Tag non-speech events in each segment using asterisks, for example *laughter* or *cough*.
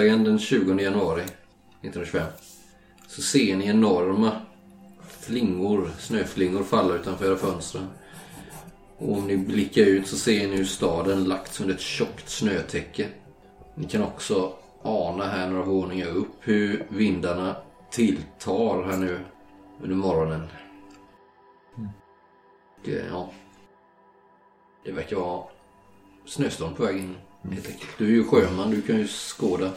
onsdagen den 20 januari 1925, så ser ni enorma flingor, snöflingor falla utanför era fönster. Och om ni blickar ut så ser ni hur staden lagts under ett tjockt snötäcke. Ni kan också ana här några våningar upp hur vindarna tilltar här nu under morgonen. Det, ja. Det verkar vara snöstorm på väg in helt enkelt. Du är ju sjöman, du kan ju skåda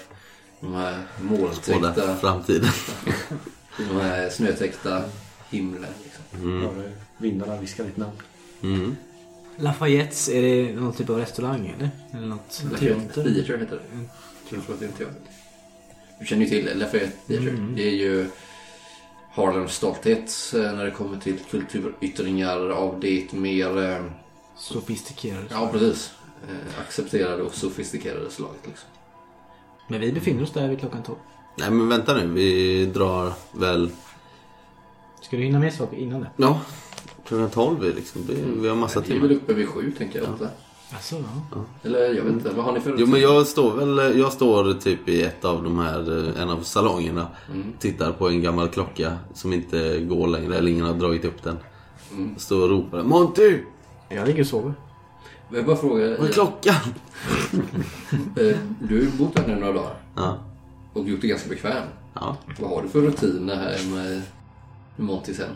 de här molntäckta, Båda framtiden. *laughs* de här snötäckta himlen. Liksom. Hör Vindarna viskar ditt namn. Mm. Lafayettes, är det någon typ av restaurang eller? Eller något teater? Theater heter det. Jag tror att det är en teater. Du känner ju till Lafayette Theater. Det är ju Harlems stolthet eh, när det kommer till kulturyttringar av det mer, Sofistikerade. ja precis, accepterade och sofistikerade slaget. Liksom. Men vi befinner oss där vid klockan 12. Nej men vänta nu, vi drar väl... Ska du hinna med saker innan det? Ja, klockan 12 är liksom. Det, vi har massa Vi är väl timmar. uppe vid sju tänker jag. Inte? Alltså, ja. Eller jag vet inte, vad har ni för Jo men jag står väl, jag står typ i ett av de här, eh, en av salongerna. Tittar på en gammal klocka som inte går längre, eller ingen har dragit upp den. Står och ropar Monty! Jag ligger och sover. Jag vill bara fråga, Vad är klockan? *laughs* eh, du har ju bott här nu några dagar Ja. och gjort det ganska bekväm. ja. Vad har du för rutiner här med Monty sen?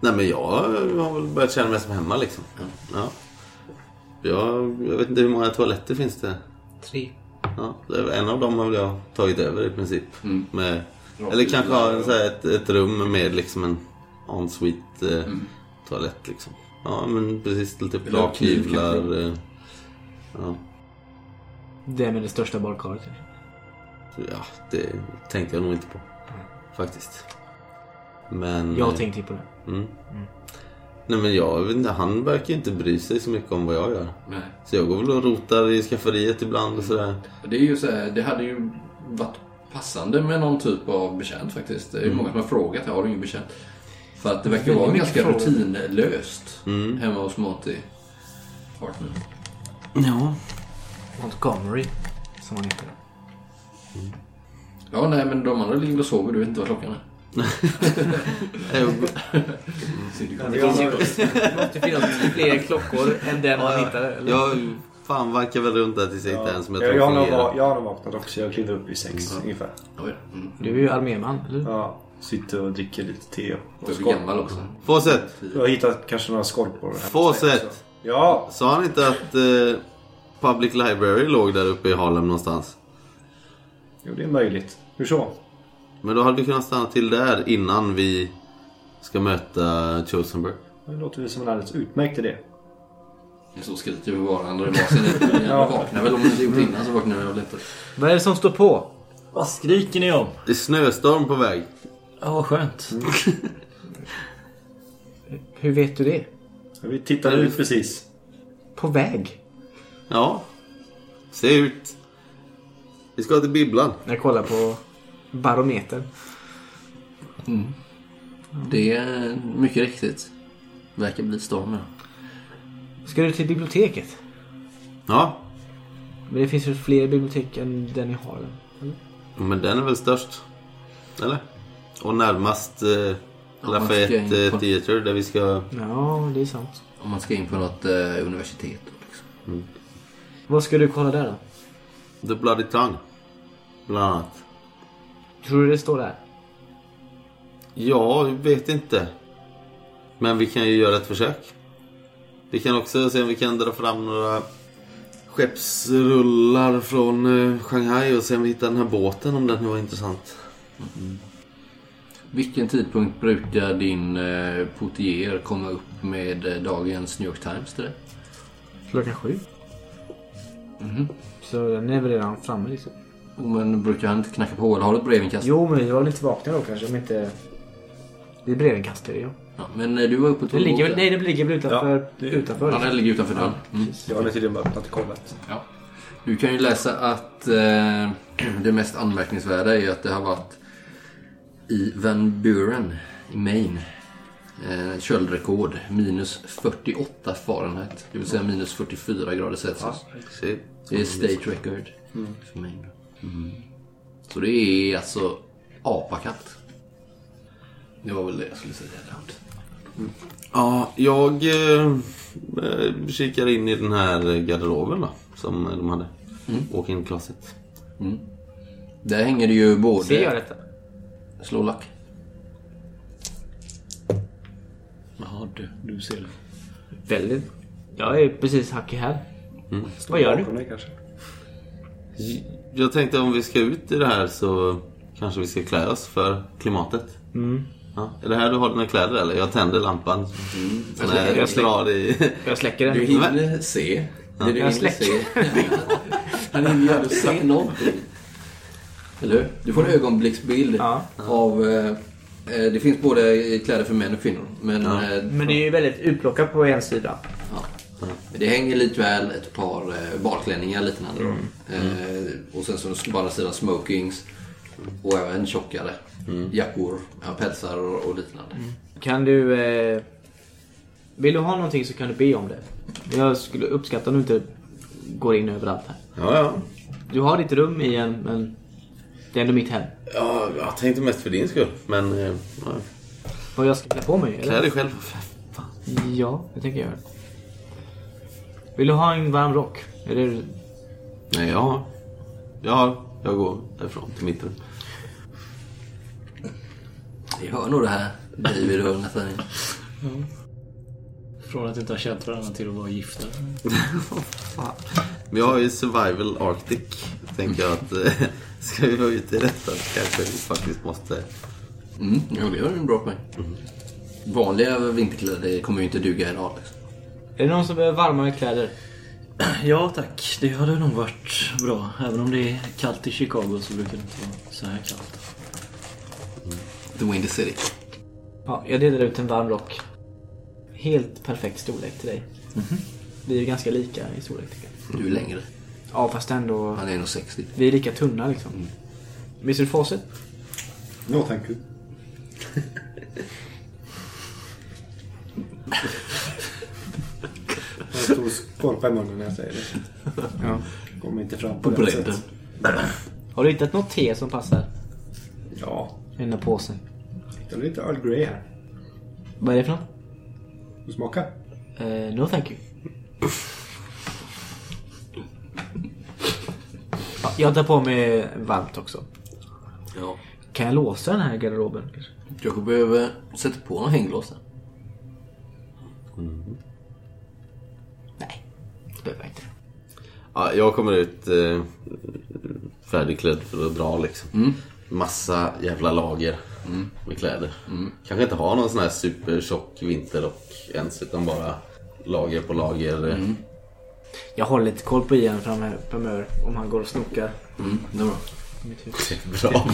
Nej men jag har väl börjat känna mig som hemma liksom. Ja. Jag, jag vet inte hur många toaletter finns det? Tre. Ja, en av dem har väl jag tagit över i princip. Mm. Med, eller kanske ha ett, ett rum med liksom en ensuite eh, toalett liksom. Ja men precis, lite Eller en kniv, lakhyvlar. Eh, ja, Det med det största badkaret. ja, det tänkte jag nog inte på. Faktiskt. Men... Jag tänkte ju på det. Mm. Nej men jag vet inte, han verkar ju inte bry sig så mycket om vad jag gör. Nej. Så jag går väl och rotar i skafferiet ibland och sådär. Det är ju så här, det hade ju varit passande med någon typ av betjänt faktiskt. Det är ju många som har frågat, har du ingen betjänt? För att det verkar vara ganska frågor. rutinlöst Mm. hemma hos Monty Hartman. Ja. Montgomery, som han heter. Ja, nej men de andra ligger och sover, du vet inte vad klockan är. *laughs* Jag, *laughs* Det måste finnas fler klockor än den man hittade. Eller? jag fan vankar väl runt där tills jag hittar en som jag jag, tror jag, va- jag har nog vaknat också. Jag kliver upp vid sex ungefär. Oj, mm. Du är ju arméman, eller? Ja, sitter och dricker lite te. Och Du är gammal också. Fawcett! Jag har hittat kanske några skorpor. här på Fawcett! Ja, Sa han inte att eh, Public Library låg där uppe i Harlem någonstans? jo, det är möjligt. Hur så? Men då hade vi kunnat stanna till där innan vi ska möta Chosenberg. Det låter väl som en alldeles utmärkt idé. Så skriker vi varandra i varsin. Jag vaknar väl om ni inte gjort innan så vaknar jag lättare. Vad är det som står på? Vad skriker ni om? Det är snöstorm på väg. Ja, vad skönt. *laughs* Hur vet du det? Vi tittade ut precis. På väg? Ja. Se ut. Vi ska till bibblan. Jag kollar på barometern. Det är mycket riktigt. Verkar bli storm. Ska du till biblioteket? Ja. Men det finns ju fler bibliotek än den i Harlem. Men den är väl störst? Eller? Och närmast eh, Lafayette eh, på- Theatre där vi ska... Ja, det är sant. Om man ska in på något eh, universitet. Liksom. Vad ska du kolla där då? The Bloody Tongue. Bland annat. Tror du det står där? Ja, jag vet inte. Men vi kan ju göra ett försök. Vi kan också se om vi kan dra fram några skeppsrullar från eh, Shanghai och se om vi hittar den här båten om den var intressant. Vilken tidpunkt brukar din eh, portier komma upp med eh, dagens New York Times till dig? Klockan sju. Så den är väl redan framme liksom. Oh, men brukar han inte knacka på eller har du ett brevinkast? Jo, men jag var väl inte vakna då kanske om inte... Det är brevinkastare ja. Ja, men eh, du var uppe och Det ligger väl, nej, det ligger väl utanför. Ja, det- utanför. Ja, den ligger utanför dörren. Mm. Jag har tydligen öppnat kollet. Ja. Du kan ju läsa att eh, *clears throat* det mest anmärkningsvärda är att det har varit i Van Buren i Maine. Eh, köldrekord, minus 48 Fahrenheit. Det vill säga minus 44 grader Celsius. Shit. Det är state record för mig. Mm. Så det är alltså apakallt. Det var väl det jag skulle säga. Lennart. Ja, jag eh, eh, kikar in i den här garderoben då. Som de hade. Walk-in closet. Där hänger det ju både... Ser jag detta? Slå lack. Jaha, du, du ser det. Väldigt. Jag är precis hack i här. Vad gör du? dig kanske. Jag tänkte om vi ska ut i det här så kanske vi ska klä oss för klimatet. Ja. Är det här du har dina kläder eller? Jag tänder lampan. Mm. Jag släcker- jag drar i... Jag släcker Du den. hinner se. Det du hinner släcker. se. *laughs* Han hinner ju aldrig se någonting. Eller hur? Du får en ögonblicksbild Ja. av... Eh, eh, det finns både kläder för män och kvinnor. Men, Ja. eh, Men det är ju väldigt utplockat på en sida. ja. Det hänger likväl ett par eh, balklänningar liknande då. Eh, och sen så på andra sidan smokings. Och även tjockare jackor, ja, pälsar och, och liknande. Kan du... Eh... Vill du ha någonting så kan du be om det. Jag skulle uppskatta om du inte går in överallt här. Ja, ja. Du har ditt rum igen, men det är ändå mitt hem. Ja, jag tänkte mest för din skull. Men... eh, Ja. Vad jag ska klä på mig, Klä dig själv. Ja, det tänker jag göra. Vill du ha en varm rock? Är det... Nej, ja. Ja, jag går därifrån till mitt rum. Vi hör nog det här, David och Nathaniel. Från att inte ha känt varandra till att vara gifta. *laughs* Vi har ju Survival Arctic. Tänker jag att eh, ska vi vara ute i detta kanske vi faktiskt måste... Mm, ja, det har du en bra poäng. Vanliga vinterkläder kommer ju inte duga idag. Liksom. Är det någon som behöver varmare kläder? *clears throat* Ja tack, det hade nog varit bra. Även om det är kallt i Chicago så brukar det inte vara så här kallt. The Windy City. Ja, jag delar ut en varm rock. Helt perfekt storlek till dig. Vi är ju ganska lika i storlek tycker jag. Du är längre. Ja, fast ändå... Han är nog 60. Vi är lika tunna liksom. Är det facit? No thank you. Jag stor skorpa i munnen när jag säger det. Ja. Kommer inte fram På på, det sättet. Har du hittat något te som passar? Ja, I den där påsen. det är lite Earl Grey här. Vad är det för något? Du smaka? Eh, no thank you. Ja, jag tar på mig varmt också. Ja. Kan jag låsa den här garderoben? kanske? Du kanske behöver sätta på någon hänglås där. Nej, det behöver jag inte. Ja, jag kommer ut eh, färdigklädd för att dra liksom. Massa jävla lager med kläder. Kanske inte ha någon sån här supertjock vinterrock ens utan bara lager på lager. eh. Jag håller lite koll på Ian framöver, om han går och snokar Mm, det är bra. mitt hus. Bra.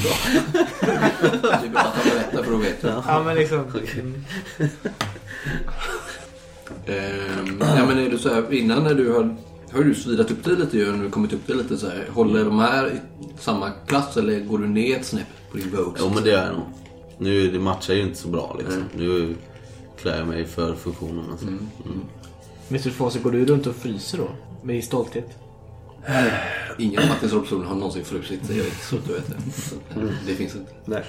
Det är bra att han berättar för då vet du. Ja, men liksom. Ehm, ja, men är du så här, innan när du har... Har du svidat upp dig lite ju, när du kommit upp dig lite så här. Håller de här i samma klass eller går du ner ett snäpp på din Vogue? Jo men det är jag nog. Nu det matchar ju inte så bra liksom. Nu klär jag mig för funktionen. Alltså. Mr. Fawcett, går du runt och fryser då? Med din stolthet? Ingen av Martins rollpersoner har någonsin frusit sig, Erik, så du vet det. Så, *laughs* eh, det finns inte. Nej.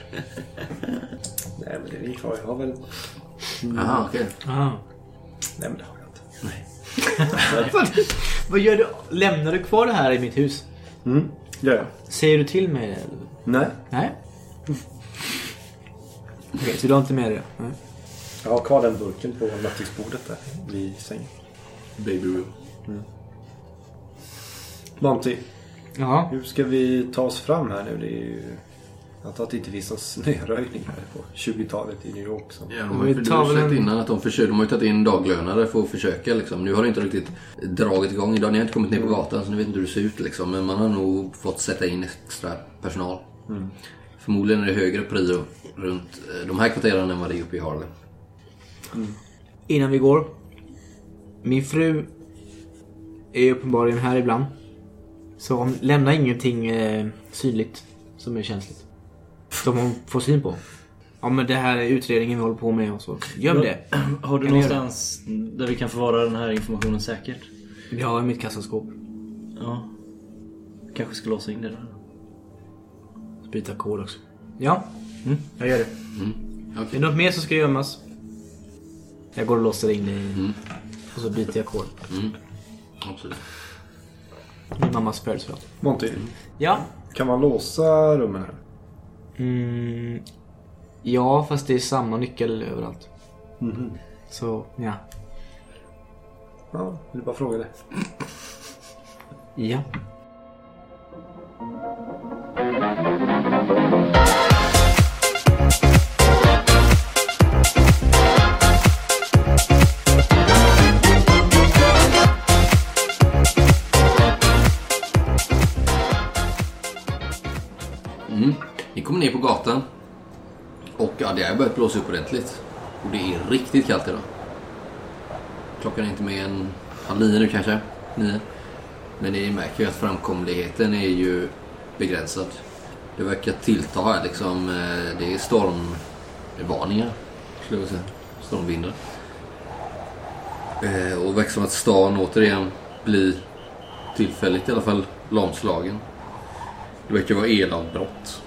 Nej, men det är vi kvar. Jag har väl... Jaha, okej. Aha. Nej, men det har jag inte. *laughs* Vad gör du? Lämnar du kvar det här i mitt hus? Mm, gör jag. Säger du till mig det? Nej. Nej? *laughs* Okej, så du har inte med det? Nej. Jag har kvar den burken på nattduksbordet där vid sängen. Baby room. Monty, Jaha. hur ska vi ta oss fram här nu? Det är ju... Jag antar att det inte finns någon snöröjning här på 20-talet i New York. Så. Ja, de har ju tar försökt en- innan att de försöker. De har ju tagit in daglönare för att försöka liksom. Nu har det inte riktigt dragit igång idag. Ni har inte kommit ner på gatan så ni vet inte hur det ser ut liksom. Men man har nog fått sätta in extra personal. Förmodligen är det högre prio runt eh, de här kvarteren än vad det är uppe i Harlem. Innan vi går. Min fru är uppenbarligen här ibland. Så hon lämnar ingenting eh, synligt som är känsligt. Som hon får syn på. Ja men det här är utredningen vi håller på med och så. Göm det. *clears throat* Har du Kan någonstans där vi kan förvara den här informationen säkert? Vi har i mitt kassaskåp. Ja. Kanske ska låsa in det där. Byta kod också. Ja, mm, jag gör det. Okej. Är det något mer som ska gömmas? Jag går och låser in det i... Och så byter jag kod. Absolut. Min mammas födelsedag. Monty, Ja. kan man låsa rummen här? Mm, ja, fast det är samma nyckel överallt. Så, ja. Ja, vill bara fråga det. Ja. Ner på gatan. Och ja, det har börjat blåsa upp ordentligt. Och det är riktigt kallt idag. Klockan är inte mer än halv nio nu kanske. Nio. Men ni märker ju att framkomligheten är ju begränsad. Det verkar tillta här liksom. Eh, det är stormvarningar. Skulle jag säga. Stormvindar. Eh, och det verkar som att stan återigen blir tillfälligt i alla fall lamslagen. Det verkar vara elavbrott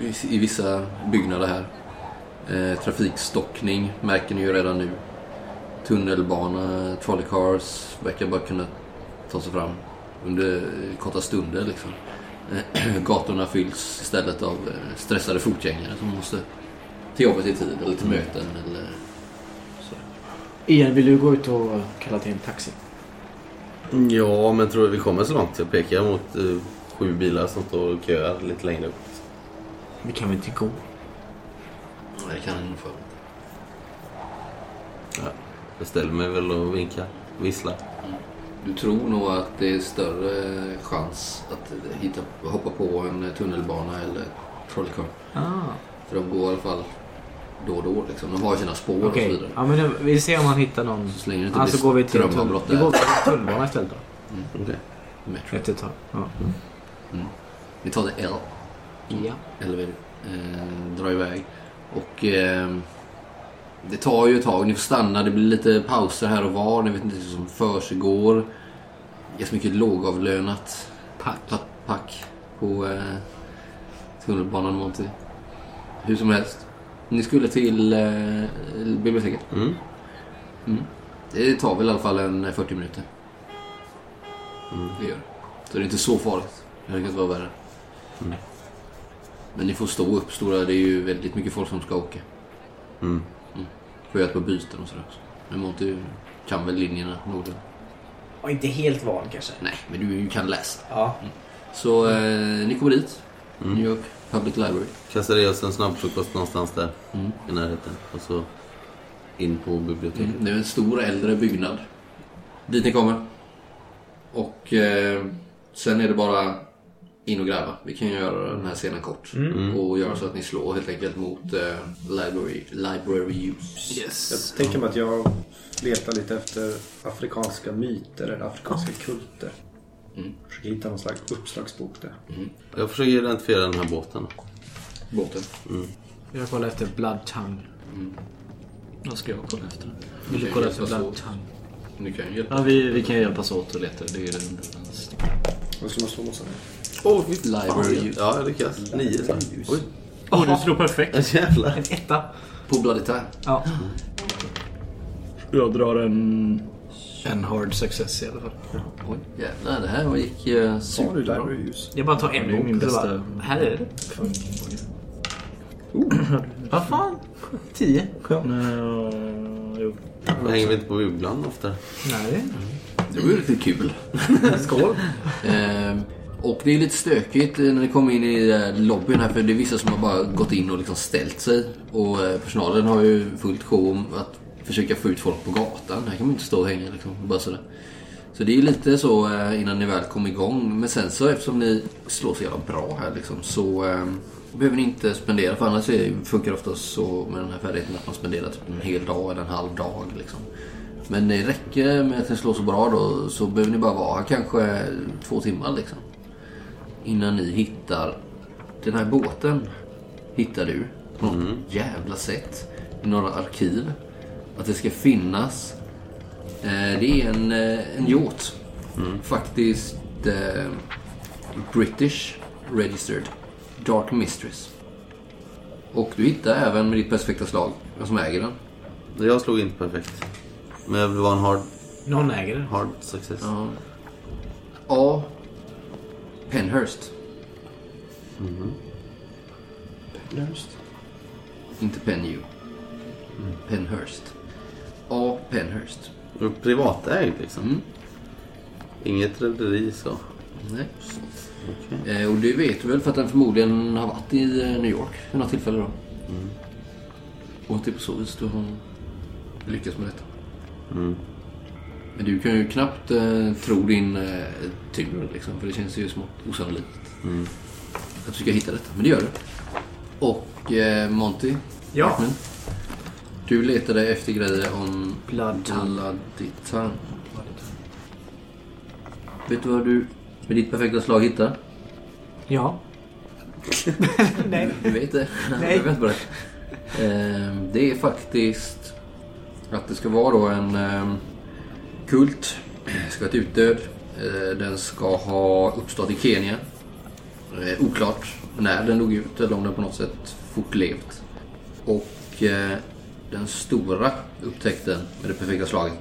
i, vissa byggnader här. Eh, trafikstockning märker ni ju redan nu. Tunnelbana, trolley cars verkar bara kunna ta sig fram under korta stunder. Liksom. Eh, *clears throat* gatorna fylls istället av eh, stressade fotgängare som måste till jobbet i tid eller till möten. Eller... Ian, vill du gå ut och kalla till en taxi? Ja, men tror du vi kommer så långt? Jag pekar mot eh, sju bilar som står och köar lite längre upp. Vi kan väl inte gå? Nej, det kan jag nog få. Ja, jag ställer mig väl och vinkar, visslar. Du tror nog att det är större chans att hitta, hoppa på en tunnelbana eller trolley car. Ah. För de går i alla fall då och då. Liksom. De har sina spår och så vidare. ja, men nu- vi ser om han hittar någon. Så länge det inte Alltså går vi till strömavbrott Vi går till tunnelbana istället då. Okej. Metro. Efter ett tag. Ja. Vi tar det L. ja. Eller vi eh, drar iväg. Och eh, det tar ju ett tag. Ni får stanna. Det blir lite pauser här och var. Ni vet inte vad som försiggår. Ganska mycket lågavlönat Pack. pack, pack på eh, tunnelbanan Monty. Hur som helst. Ni skulle till eh, biblioteket. Mm. Det tar väl i alla fall en 40 minuter. Det gör det. Så det är inte så farligt. Det hade kunnat vara värre. Men ni får stå upp stora. Det är ju väldigt mycket folk som ska åka. Mm. Får göra ett par byten och sådär också. Men Monty kan väl linjerna någorlunda. Och inte helt van kanske. Nej, men du kan läsa. Ja. Så eh, ni kommer dit. New York Public Library. Kastar i oss en snabbfrukost någonstans där Mm. i närheten. Och så in på biblioteket. Det är en stor äldre byggnad. Dit ni kommer. Och eh, sen är det bara in och gräva. Vi kan ju göra den här scenen kort. Och göra så att ni slår helt enkelt mot eh, library, library use. Jag tänker mig att jag letar lite efter afrikanska myter eller afrikanska kulter. Försöker hitta någon slags uppslagsbok där. Jag försöker identifiera den här båten. Båten. Jag kollar efter Blood Tongue. Vad ska jag kolla efter? Vill du kolla efter Blood. Tongue? Ni kan ju hjälpa. Ja, vi, vi kan hjälpas åt och leta. Det är den... Vad ska man slå mot sen? Åh, oh, Library use. Ja, jag lyckas. Nio så. Oj. Åh, du slår perfekt. Jävlar. En etta. På Bloody Time. Ja. Jag drar en... En hard success i alla fall. Oj, jävlar. Det här gick Har du superbra. library? Jag bara tar en Det är bok. min så bästa- Bara, här är det. Vad fan? Tio? Nej, jo. Hänger vi inte på bubblan ofta? Nej. Det var ju riktigt kul. *laughs* Skål. Ehm, och det är lite stökigt när ni kommer in i lobbyn här för det är vissa som har bara gått in och liksom ställt sig. Och eh, personalen har ju fullt sjå om att försöka få ut folk på gatan. Här kan man inte stå och hänga liksom. Bara sådär. Så det är lite så eh, innan ni väl kommer igång. Men sen så eftersom ni slår så jävla bra här liksom så eh, behöver ni inte spendera. För annars funkar det oftast så med den här färdigheten att man spenderar typ en hel dag eller en halv dag liksom. Men det räcker med att ni slår så bra då så behöver ni bara vara kanske två timmar liksom. Innan ni hittar den här båten. Hittar du. på något jävla sätt i några arkiv. Att det ska finnas. Eh, det är en, eh, en yacht. Faktiskt eh, British Registered Dark Mistress. Och du hittar även med ditt perfekta slag vem som äger den. Jag slog inte perfekt. Men det var en hard, Någon äger den. hard success. Ja. A. Penhurst. Just. Inte Penhu. Penhurst. A. Penhurst. Privatägd liksom. Mm. Inget rederi så. Nej. Okej. Eh, och det vet du väl för att den förmodligen har varit i eh, New York vid något tillfälle då. Och det är på så vis du har lyckats med detta. Men du kan ju knappt eh, tro din eh, tur liksom. För det känns ju smått osannolikt. Att du ska hitta detta. Men det gör du. Och eh, Monty. Ja. Hartman, Du letade efter grejer om Blood Tongue. Vet du vad du med ditt perfekta slag hittar? Ja. *laughs* Nej. Du vet det? Nej. Jag vet bara. Ehm, Det är faktiskt att det ska vara då en ehm, kult. *clears throat* Ska vara ett utdöd. Eh, Den ska ha uppstått i Kenya. Eh, Oklart när den dog ut eller om den på något sätt fortlevt. Och eh, den stora upptäckten med det perfekta slaget.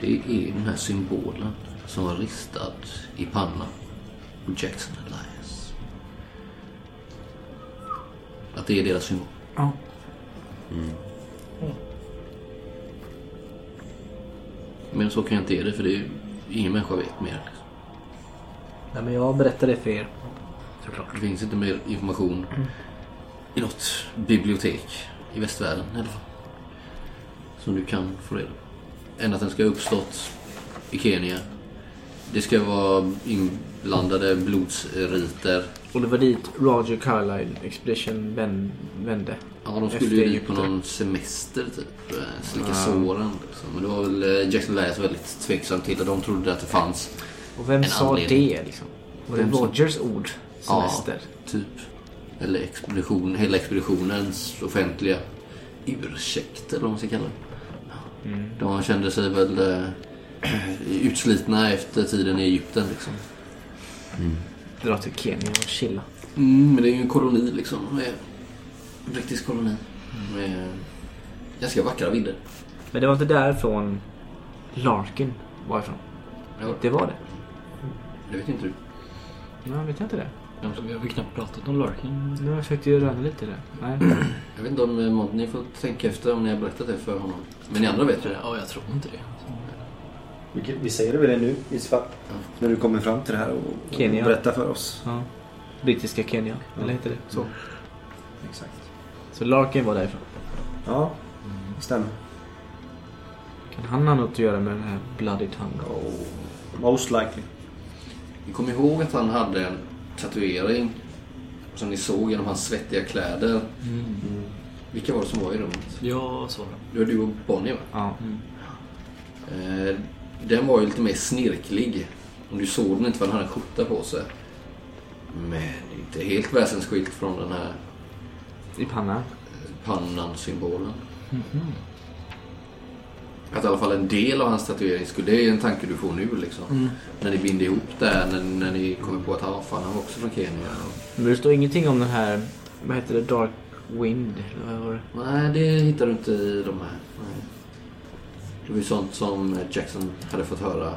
Det är den här symbolen som var ristad i pannan på Jackson Elias. Att det är deras symbol. Ja. Men så kan jag inte ge det för det är ingen människa vet mer. Nej, men jag berättar det för er. Såklart. Det finns inte mer information i något bibliotek i västvärlden i alla fall. Som du kan få reda på. Än att den ska ha uppstått i Kenya. Det ska vara inblandade blodsriter. Och det var dit Roger Carlyle Expedition vän, vände. Ja, de skulle ju på någon semester typ. eh, Slicka såren. Liksom. Men det var väl eh, Jackson Elias väldigt tveksam till. De trodde att det fanns Och vem En sa anledning. det liksom? Var det Rogers ord? Semester? Typ. Eller expedition, hela expeditionens offentliga ursäkt eller vad man ska kalla det. De kände sig väl eh, *clears throat* utslitna efter tiden i Egypten liksom. Dra till Kenya och chilla. Mm, men det är ju en koloni liksom. Brittisk koloni. Med ganska vackra vidder. Men det var inte därifrån Larkin var ifrån. Ja, Det var det. det vet inte du. Ja, vet jag inte det. Vi har väl knappt pratat om Larkin. Nu har jag försökt ju röna lite i det. Nej. *clears throat* Jag vet inte om eh, Mont- ni får tänka efter om ni har berättat det för honom. Men ni andra vet ju det. Ja, jag tror inte det. Vi, vi säger det väl det nu i så fall. När du kommer fram till det här och, och Kenya. berättar för oss. Ja. Brittiska Kenya, eller heter det så? Så Larkin var därifrån. Ja, det stämmer. Kan han ha något att göra med den här Bloody Tongue? Oh, most likely. Ni kommer ihåg att han hade en tatuering som ni såg genom hans svettiga kläder. Vilka var det som var i rummet? Jag svarar. Det var du och Bonnie va? Ja. Eh, den var ju lite mer snirklig. Om du såg den inte för han hade en skjorta på sig. Men inte helt väsensskilt från den här I pannan. pannan-symbolen. Att i alla fall en del av hans tatuering skulle... Det är en tanke du får nu liksom. När ni binder ihop det här, när, när ni kommer på att ah, fan, han var också från Kenya. Men det står ingenting om den här, vad heter det, Dark Wind? Eller vad var det? Nej, det hittar du inte i de här. Nej. Det var ju sånt som Jackson hade fått höra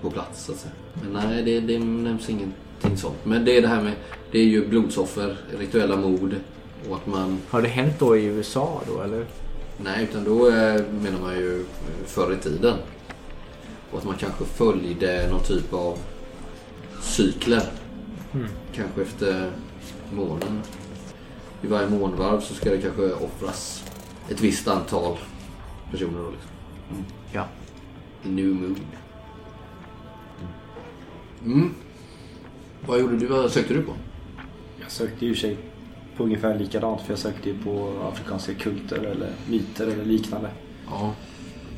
på plats så att säga. Men nej, det, det nämns ingenting sånt. Men det är det här med, det är ju blodsoffer, rituella mord och att man, Har det hänt då i USA då eller? nej utan då eh, menar man ju eh, förr i tiden. Och att man kanske följde någon typ av cykler. Kanske efter månen. I varje månvarv så ska det kanske offras ett visst antal personer då liksom. Ja. New moon. Mm. Vad gjorde du? Vad sökte du på? Jag sökte ju sig på ungefär likadant för jag sökte ju på afrikanska kulter eller myter eller liknande. Ja.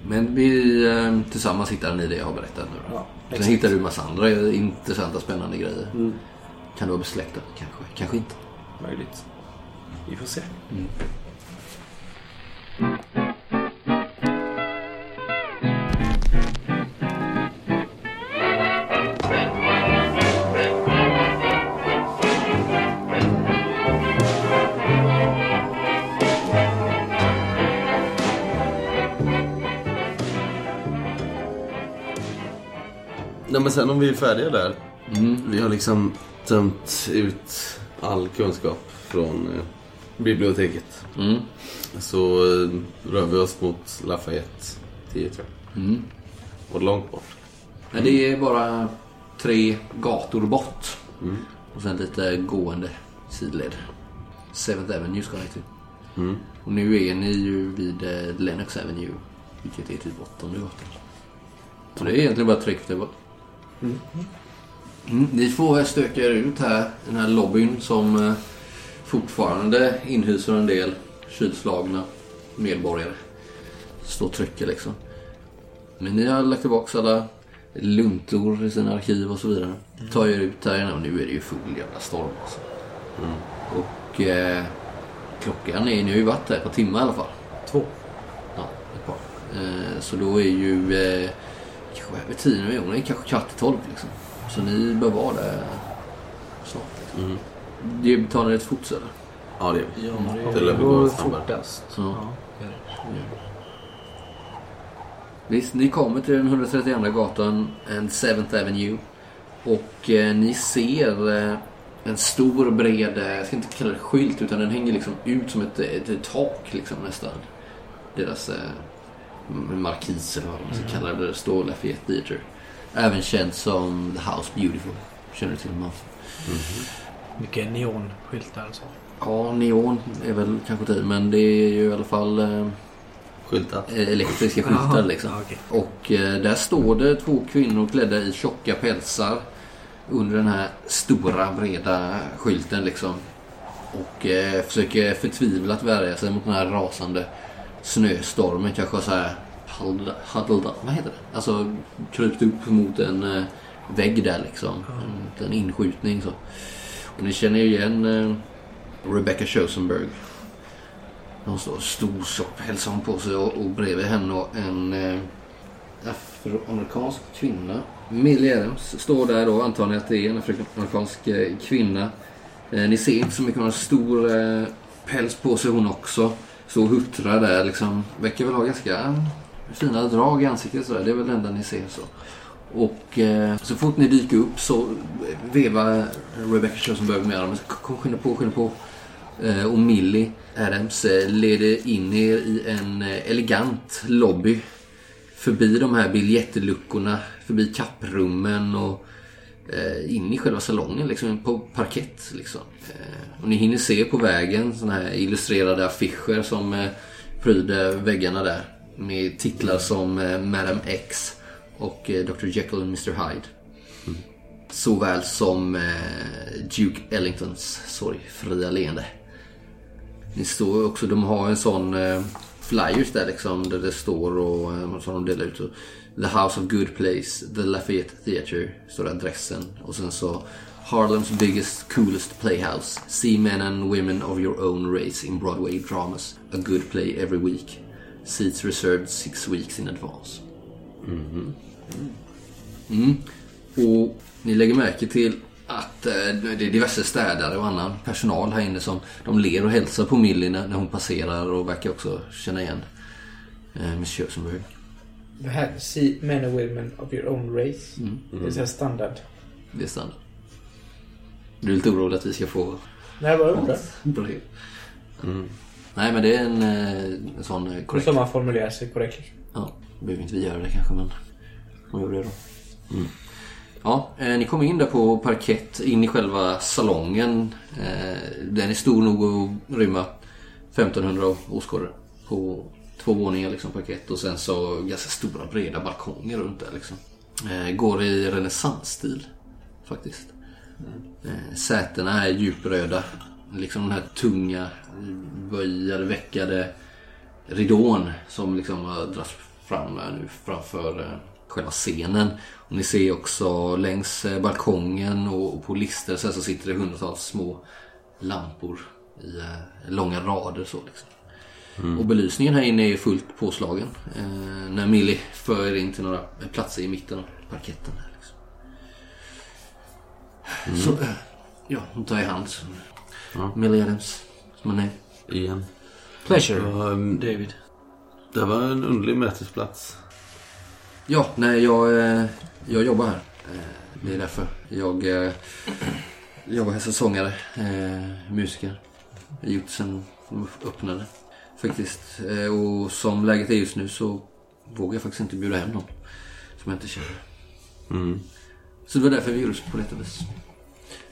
Men vi eh, tillsammans hittade ni det jag har berättat nu då. Ja, Sen exakt. hittade du massa andra intressanta spännande grejer. Mm. Kan du vara besläktad? Kanske. Kanske inte. Möjligt. Vi får se. Nej men sen om vi är färdiga där. Vi har liksom tömt ut all kunskap från eh, biblioteket. Mm. Så eh, rör vi oss mot Lafayette 10 tror jag. Mm. Och långt bort. Men det är bara tre gator bort. Och sen lite gående sidled. Seventh Avenue ska ni till. Mm. Och nu är ni ju vid eh, Lennox Avenue. Vilket är typ åttonde gatan. Så det är egentligen bara tryckt där bort. Mm, ni får stöka er ut här. Den här lobbyn som eh, fortfarande inhyser en del kylslagna medborgare. Står trycker liksom. Men ni har lagt tillbaka alla luntor i sina arkiv och så vidare. Tar er ut här och nu är det ju full jävla storm alltså. Och eh, klockan är, ni har ju varit här på timme i alla fall. Två. Ja, ett par. Eh, så då är ju eh, kanske över tio nu, det är kanske kvart i tolv liksom. Så ni bör vara där snart. Liksom. Mm. Det betalar ett fots eller? Ja det är vi. Ja, Det går fortast. Ja. Ja. Visst, ni kommer till den 132 gatan, and 7th Avenue. Och eh, ni ser eh, en stor bred, eh, jag ska inte kalla det skylt, utan den hänger liksom ut som ett, ett, ett tak liksom nästan. Deras eh, markis eller vad man ska kalla det, Lafayette Theatre. Även känd som The House Beautiful. Känner du till dem? Mycket neonskyltar och så. Ja, neon är väl kanske det, men det är ju i alla fall eh, Skyltat. elektriska skyltar liksom. Ja, okej. Och eh, där står det två kvinnor klädda i tjocka pälsar under den här stora breda skylten liksom. Och eh, försöker förtvivlat värja sig mot den här rasande snöstormen. Kanske så här huddled, up, vad heter det? Alltså krypt upp mot en eh, vägg där liksom. En, en inskjutning så. Och ni känner ju igen eh, Rebecca Chosenberg. Hon står stor tjock päls har hon på sig och, och bredvid henne och en eh, afroamerikansk kvinna. Millie Adams står där då. Antagligen att det är en afroamerikansk eh, kvinna. Eh, ni ser inte så mycket. Hon har stor eh, päls på sig hon också. Så huttrar där liksom. Verkar väl ha ganska fina drag i ansiktet sådär. Det är väl det enda ni ser så. Och eh, så fort ni dyker upp så vevar Rebecca Chosenberg med dem. Kom, skynda på, skynda på. Eh, och Millie Adams eh, leder in er i en eh, elegant lobby. Förbi de här biljettluckorna, förbi kapprummen och in i själva salongen liksom, på parkett. Liksom. Eh, och ni hinner se på vägen såna här illustrerade affischer som eh, pryder väggarna där. Med titlar som eh, Madam X och eh, Dr Jekyll och Mr Hyde. Såväl som eh, Duke Ellingtons sorgfria leende. Det står också, de har en sån eh, flyers där liksom där det står och eh, som de delar ut. The House of Good Place, The Lafayette Theatre, står det adressen. Och sen så Harlem's biggest, coolest playhouse. See men and women of your own race in Broadway dramas. A good play every week. Seats reserved six weeks in advance. Mm-hmm. Mm. mm. Och ni lägger märke till att eh, det är diverse städare och annan personal här inne som de ler och hälsar på Millie när när hon passerar och verkar också känna igen eh, Miss Chosenberg. Det här, see men and women of your own race. Det är så här standard. Det är standard. Du är lite orolig att vi ska få Nej, vad undrar? brev? Nej, men det är en, eh, en sån eh, korrekt... Som man formulerar sig korrekt. Ja, behöver inte vi göra det kanske, men de gör det då. Ja, eh, ni kommer in där på parkett, in i själva salongen. Eh, den är stor nog att rymma 1500 åskådare på två våningar liksom parkett och sen så ganska stora breda balkonger runt där liksom. Eh, går i renässansstil faktiskt. Eh, sätena är djupröda. Liksom den här tunga, böjade, veckade ridån som liksom har dragits fram här nu framför eh, själva scenen. Och ni ser också längs eh, balkongen och och på lister så, så sitter det hundratals små lampor i eh, långa rader så liksom. Och belysningen här inne är fullt påslagen. Eh, när Millie för er in till några platser i mitten av parketten. Här, liksom. Så, eh, ja, hon tar i hand. Så. Millie Adams, som är. Igen. Pleasure. Ja, ehm, David. det var en underlig mötesplats. Ja, nej, jag, eh, jag jobbar här. Eh, Det är därför. Jag eh, *clears throat* jobbar här som sångare, eh, musiker. Jag har gjort sen de öppnade. Faktiskt. Eh, Och som läget är just nu så vågar jag faktiskt inte bjuda hem någon som jag inte känner. Mm. Så det var därför vi gjorde på detta vis.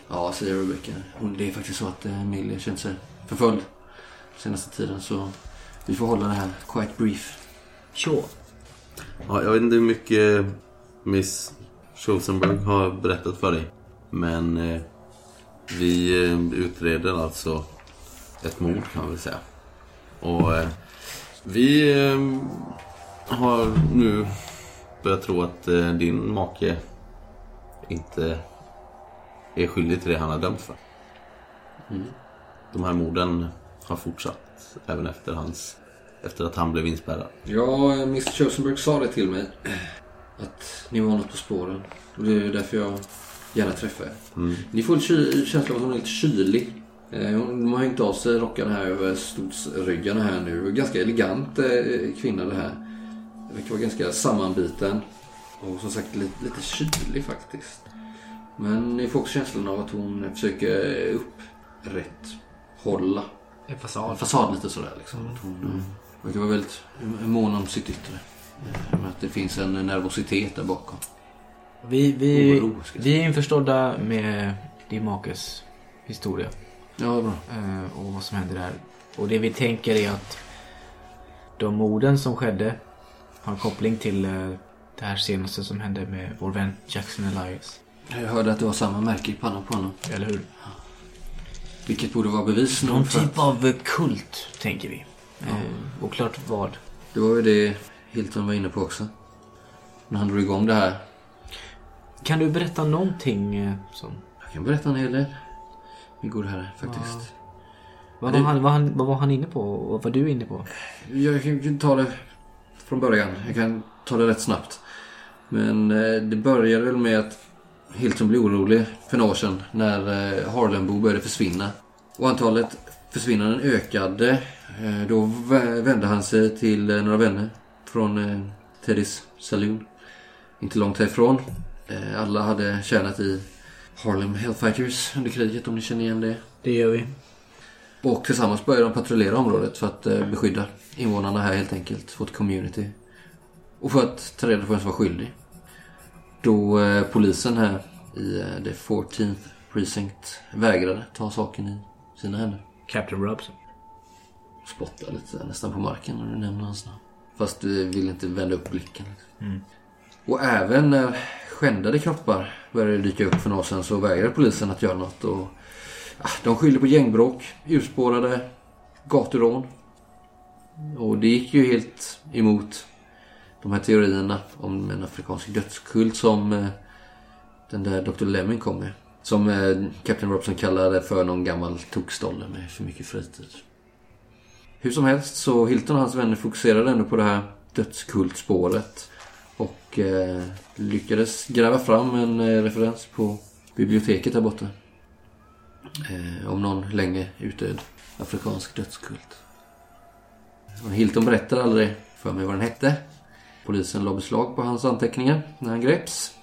Ja, säger Rebecca. Hon, det är faktiskt så att eh, Millie känt sig förföljd senaste tiden. Så vi får hålla det här quite brief. Sure. Ja, jag vet inte hur mycket Miss Schosenberg har berättat för dig. Men eh, vi eh, utreder alltså ett mord kan man väl säga. Och eh, vi eh, har nu börjat tro att eh, din make inte är skyldig till det han har dömts för. De här morden har fortsatt även efter, hans, efter att han blev inspärrad. Ja, Mr Chosenberg sa det till mig. *clears throat* Att ni var något på spåren. Och det är därför jag gärna träffar er. Ni får en känsla av att hon är lite kylig. Eh, Hon de har hängt av sig rockarna här över stotsryggarna här nu. Ganska elegant eh, kvinna det här. Verkar vara ganska sammanbiten. Och som sagt lite, lite kylig faktiskt. Men ni får också känslan av att hon försöker upprätthålla En fasad. fasad lite sådär liksom. Att hon mm. verkar vara väldigt mån om sitt yttre. Men att det finns en nervositet där bakom. Vi, vi, Oro, vi är införstådda med din makes historia. Ja, bra. eh, och vad som händer där. Och det vi tänker är att de morden som skedde har koppling till eh, det här senaste som hände med vår vän Jackson Elias. Jag hörde att det var samma märke i pannan på honom. Eller hur? Vilket borde vara bevis Någon för typ av eh, kult, tänker vi. Eh, oklart vad. Det var ju det Hilton var inne på också. När han drog igång det här. Kan du berätta någonting som... Jag kan berätta en hel del. Gode herre, faktiskt. Vad Det- var, han, vad, han, vad var han inne på vad var du inne på? Jag kan ta det från början. Jag kan ta det rätt snabbt. Men eh, det började väl med att Hilton blev orolig för några år sedan när eh, Harlembo började försvinna. Och antalet försvinnanden ökade. Eh, då vä- vände han sig till eh, några vänner från eh, Teddys Saloon. Inte långt härifrån. Eh, alla hade tjänat i Harlem Hellfighters under kriget om ni känner igen det. Det gör vi. Och tillsammans började de patrullera området för att eh, beskydda invånarna här helt enkelt. Vårt community. Och för att ta reda på vem som var skyldig. Då eh, polisen här i eh, the 14th precinct vägrade ta saken i sina händer. Captain Robson. Spottade lite där, nästan på marken när du nämner hans namn. Fast vi vill inte vända upp blicken. Liksom. Och även när skändade kroppar började dyka upp för några år sedan så vägrade polisen att göra något. Och, ah, de skyllde på gängbråk, urspårade gaturån. Och det gick ju helt emot de här teorierna om en afrikansk dödskult som eh, den där Dr. Lemming kom med. Som eh, Captain Robson kallade för någon gammal tokstolle med för mycket fritid. Hur som helst så Hilton och hans vänner fokuserade ändå på det här dödskultspåret. Och eh, lyckades gräva fram en eh, referens på biblioteket där borta. Eh, om någon länge utdöd afrikansk dödskult. Hilton berättade aldrig för mig vad den hette. Polisen la beslag på hans anteckningar när han greps.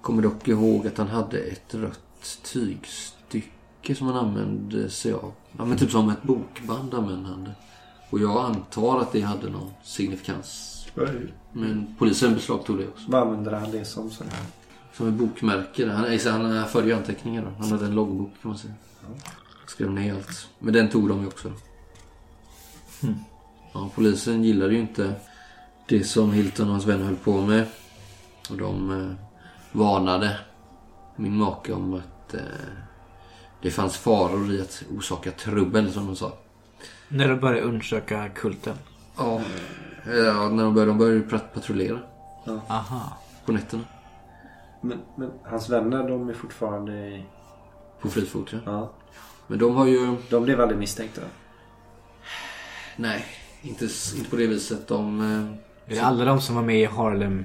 Kommer dock ihåg att han hade ett rött tygstycke som han använde sig av. Ja, men typ som ett bokband använde han det. Och jag antar att det hade någon signifikans. Men polisen beslagtog det också. Vad använder han det som? Så? Som ett bokmärke. Han, han förde ju anteckningar då. Han hade en loggbok kan man säga. Skrev ner allt. Men den tog de ju också. Ja, polisen gillade ju inte det som Hilton och hans vänner höll på med. Och de eh, varnade min make om att eh, det fanns faror i att orsaka trubbel som de sa. När du började undersöka kulten. Ja, ja när de började, de började patrullera Aha. på nätterna. Men, men hans vänner de är fortfarande i På fri fot ja. Ja. Men de har ju... De blev aldrig misstänkta. Nej, inte, inte på det viset. De... eh, Är det alla de som var med i Harlem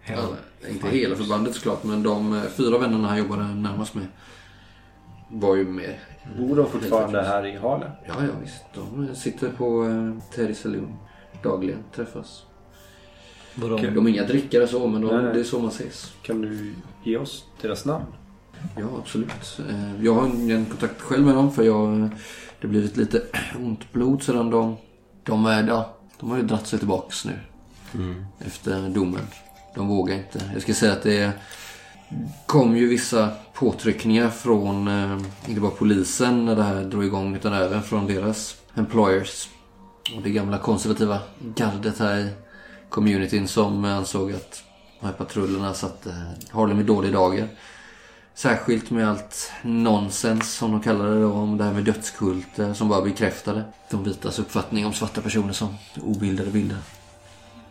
Hell? Alla, inte hela förbandet såklart, men de eh, fyra vännerna han jobbade närmast med var ju med. Bor de fortfarande här i Harlem? Ja, ja visst. De eh, sitter på eh, Teddy Saloon dagligen, träffas. Vadå? De är inga drickare så, men de, Nej, nej. det är så man ses. Kan du ge oss deras namn? Ja, absolut. Eh, Jag har ingen kontakt själv med dem för jag... Det har blivit lite *clears throat* ont blod sedan de... De, är, ja, de har ju dratt sig tillbaks nu. Efter domen. De vågar inte. Jag ska säga att det kom ju vissa påtryckningar från, eh, inte bara polisen när det här drog igång, utan även från deras employers. Och det gamla konservativa gardet här i communityn som ansåg att de här patrullerna satte eh, Harlem i dålig dager. Särskilt med allt nonsens som de kallade det då, om det här med dödskulter som bara bekräftade de vitas uppfattning om svarta personer som obildade bilder.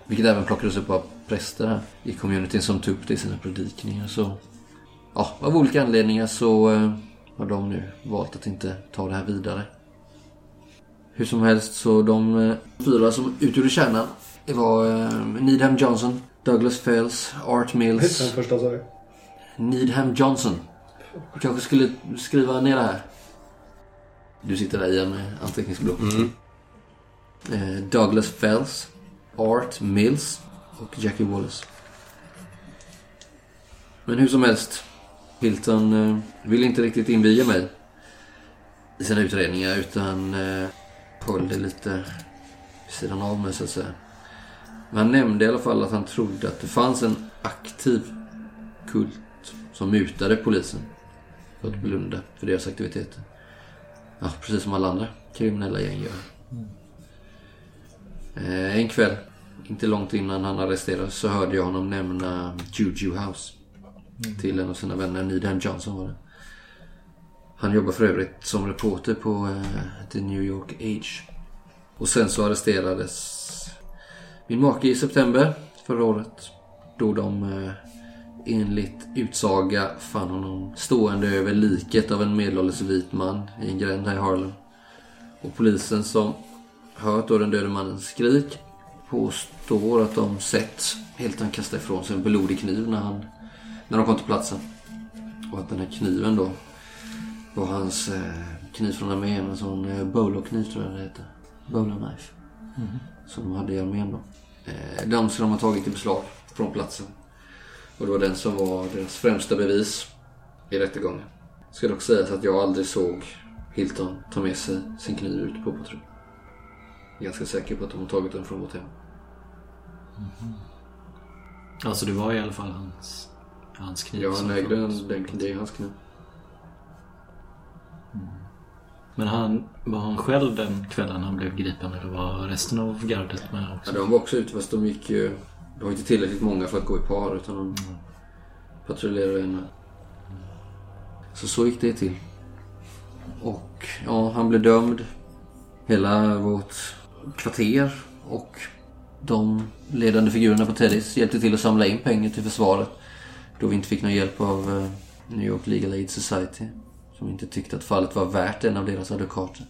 Vilket även plockades upp av präster här i communityn som tog upp det i sina predikningar. Så, ja, av olika anledningar så eh, har de nu valt att inte ta det här vidare. Hur som helst så de eh, fyra som utgjorde kärnan det var eh, Needham Johnson, Douglas Fells, Art Mills, Den första sa du? Needham Johnson. Du kanske skulle skriva ner det här. Du sitter där igen med anteckningsblock. Eh, Douglas Fells, Art Mills och Jackie Wallace. Men hur som helst. Hilton eh, vill inte riktigt inviga mig i sina utredningar utan eh, höll det lite vid sidan av mig så att säga. Men han nämnde i alla fall att han trodde att det fanns en aktiv kult som mutade polisen för att blunda för deras aktiviteter. Ja, precis som alla andra kriminella gäng gör. Eh, en kväll, inte långt innan han arresterades, så hörde jag honom nämna Juju House. Till en av sina vänner, Needham Johnson var det. Han jobbar för övrigt som reporter på eh, The New York Age. Och sen så arresterades min make i september förra året. Då de eh, enligt utsaga fann honom stående över liket av en medelålders vit man i en gränd här i Harlem. Och polisen som hört då den döde mannens skrik påstår att de sett helt han kasta ifrån sig en blodig kniv när, han, när de kom till platsen. Och att den här kniven då var hans eh, kniv från armén. En sån eh, bowlerkniv tror jag det heter. Bowler knife. Som de hade i armén då. Eh, den ska de ha tagit i beslag från platsen. Och det var den som var deras främsta bevis i rättegången. Ska dock sägas att jag aldrig såg Hilton ta med sig sin kniv ut på patrull. Jag är ganska säker på att de har tagit den från vårt hem. Alltså det var i alla fall hans, hans kniv. Ja, som han ägde den, den, det är hans kniv. Men han, var han själv den kvällen han blev gripen eller var resten av gardet med Ja, också? de var också ute fast de gick ju... Det var inte tillräckligt många för att gå i par utan de patrullerade en. Så så gick det till. Och ja, han blev dömd. Hela vårt kvarter och de ledande figurerna på Teddys hjälpte till att samla in pengar till försvaret. Då vi inte fick någon hjälp av eh, New York Legal Aid Society. Som inte tyckte att fallet var värt en av deras advokater.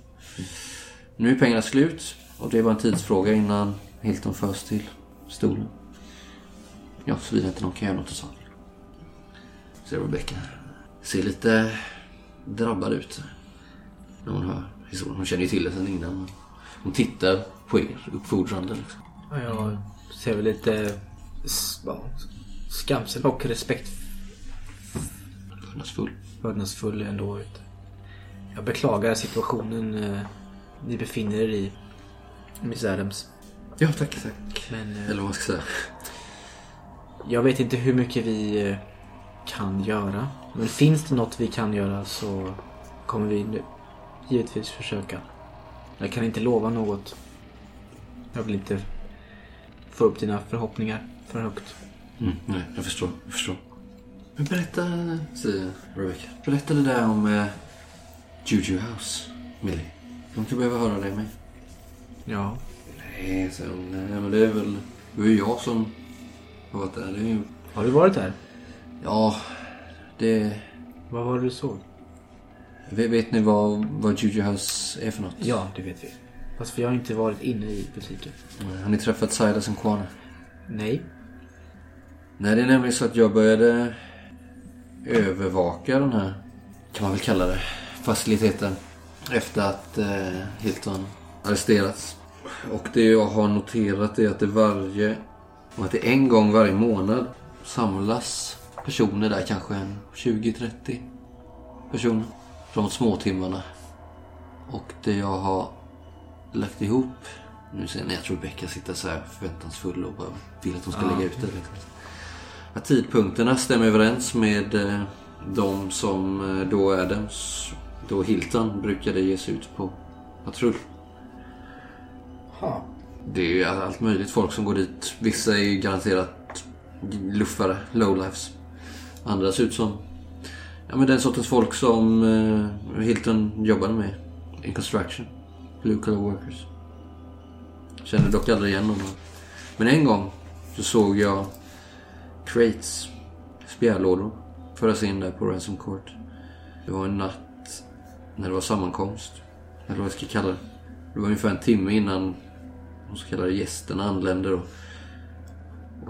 Nu är pengarna slut och det är bara en tidsfråga innan Hilton förs till stolen. Ja, såvida inte någon kan göra något åt saken. Ser Rebecca. Ser lite drabbad ut. När hon hör historien. Hon känner ju till det sedan innan. Hon tittar på er uppfordrande liksom. Ja, Jag ser väl lite skamsen och respekt Vördnadsfull. Vördnadsfull ändå ut. Jag beklagar situationen eh, ni befinner er i, Miss Adams. Ja, tack, tack. Men eh, Eller vad ska säga. jag vet inte hur mycket vi eh, kan göra. Men finns det något vi kan göra så kommer vi nu givetvis försöka. Jag kan inte lova något. Jag vill inte få upp dina förhoppningar för högt. Mm, nej, jag förstår. Jag förstår. Men berätta, säger Rebecca. Berätta det där om eh, Juju House, Millie. De kan behöva höra det med. Ja, Nej, så, nej, men det är väl... Det är ju jag som har varit där. Det är ju... har du varit där? Ja, det... Vad var det du såg? Vet, vet ni vad, vad Juju House är för något? Ja, det vet vi. Fast vi har inte varit inne i butiken. Har ni träffat Silas och Kwana? Nej. Nej, det är nämligen så att jag började övervaka den här, kan man väl kalla det, faciliteten. Efter att eh, Hilton arresterats. Och det jag har noterat är att det varje, att det en gång varje månad samlas personer där, kanske en 20-30 personer. Från småtimmarna. Och det jag har lagt ihop, nu ser ni, jag tror Becka sitter så här förväntansfull och bara vill att hon ska lägga ut det. Liksom. Att tidpunkterna stämmer överens med eh, de som eh, då Adams, då Hilton brukade ge sig ut på patrull. Ha. Det är ju allt möjligt folk som går dit. Vissa är ju garanterat luffare, lowlifes. Andra ser ut som ja, men den sortens folk som eh, Hilton jobbade med in construction. Blue collar workers. Kände dock aldrig igen någon. Men en gång så såg jag crates, spjärlådor, föras in där på Ransom Court. Det var en natt när det var sammankomst. Eller vad jag ska kalla det. Det var ungefär en timme innan de så kallade gästerna anlände då.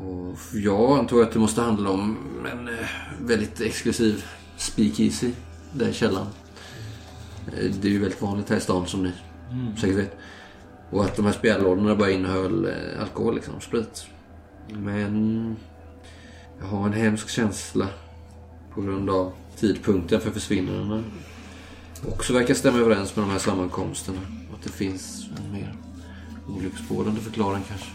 Och jag antar att det måste handla om en eh, väldigt exklusiv speakeasy där i källaren. Eh, Det är ju väldigt vanligt här i stan som ni säkert vet. Och att de här spjällådorna bara innehöll eh, alkohol liksom, sprit. Men jag har en hemsk känsla på grund av tidpunkten för försvinnandena. Också verkar stämma överens med de här sammankomsterna. Att det finns en mer olycksbådande förklaring kanske.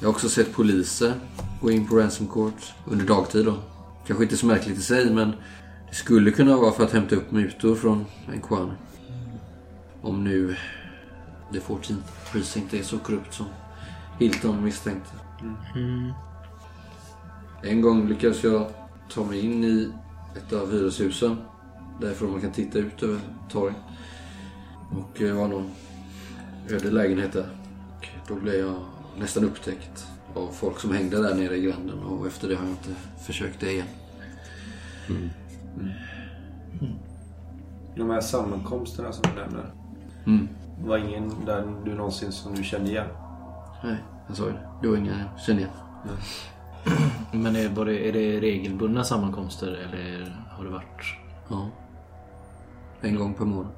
Jag har också sett poliser gå in på Ransom Court under dagtid då. Kanske inte så märkligt i sig men det skulle kunna vara för att hämta upp mutor från Enquan. Om nu The 14th Precinct är så korrupt som Hilton misstänkte. Mhm. En gång lyckades jag ta mig in i ett av hyreshusen. Därifrån man kan titta ut över torg. Och det var någon öde lägenhet där. Och då blev jag nästan upptäckt av folk som hängde där nere i gränden. Och efter det har jag inte försökt det igen. De här sammankomsterna som du nämner. Mm. Var ingen där du någonsin som du kände igen? Nej, jag sa ju det. Det var inga jag kände igen. Men är, var det, är det regelbundna sammankomster eller har det varit Ja. En gång per månad.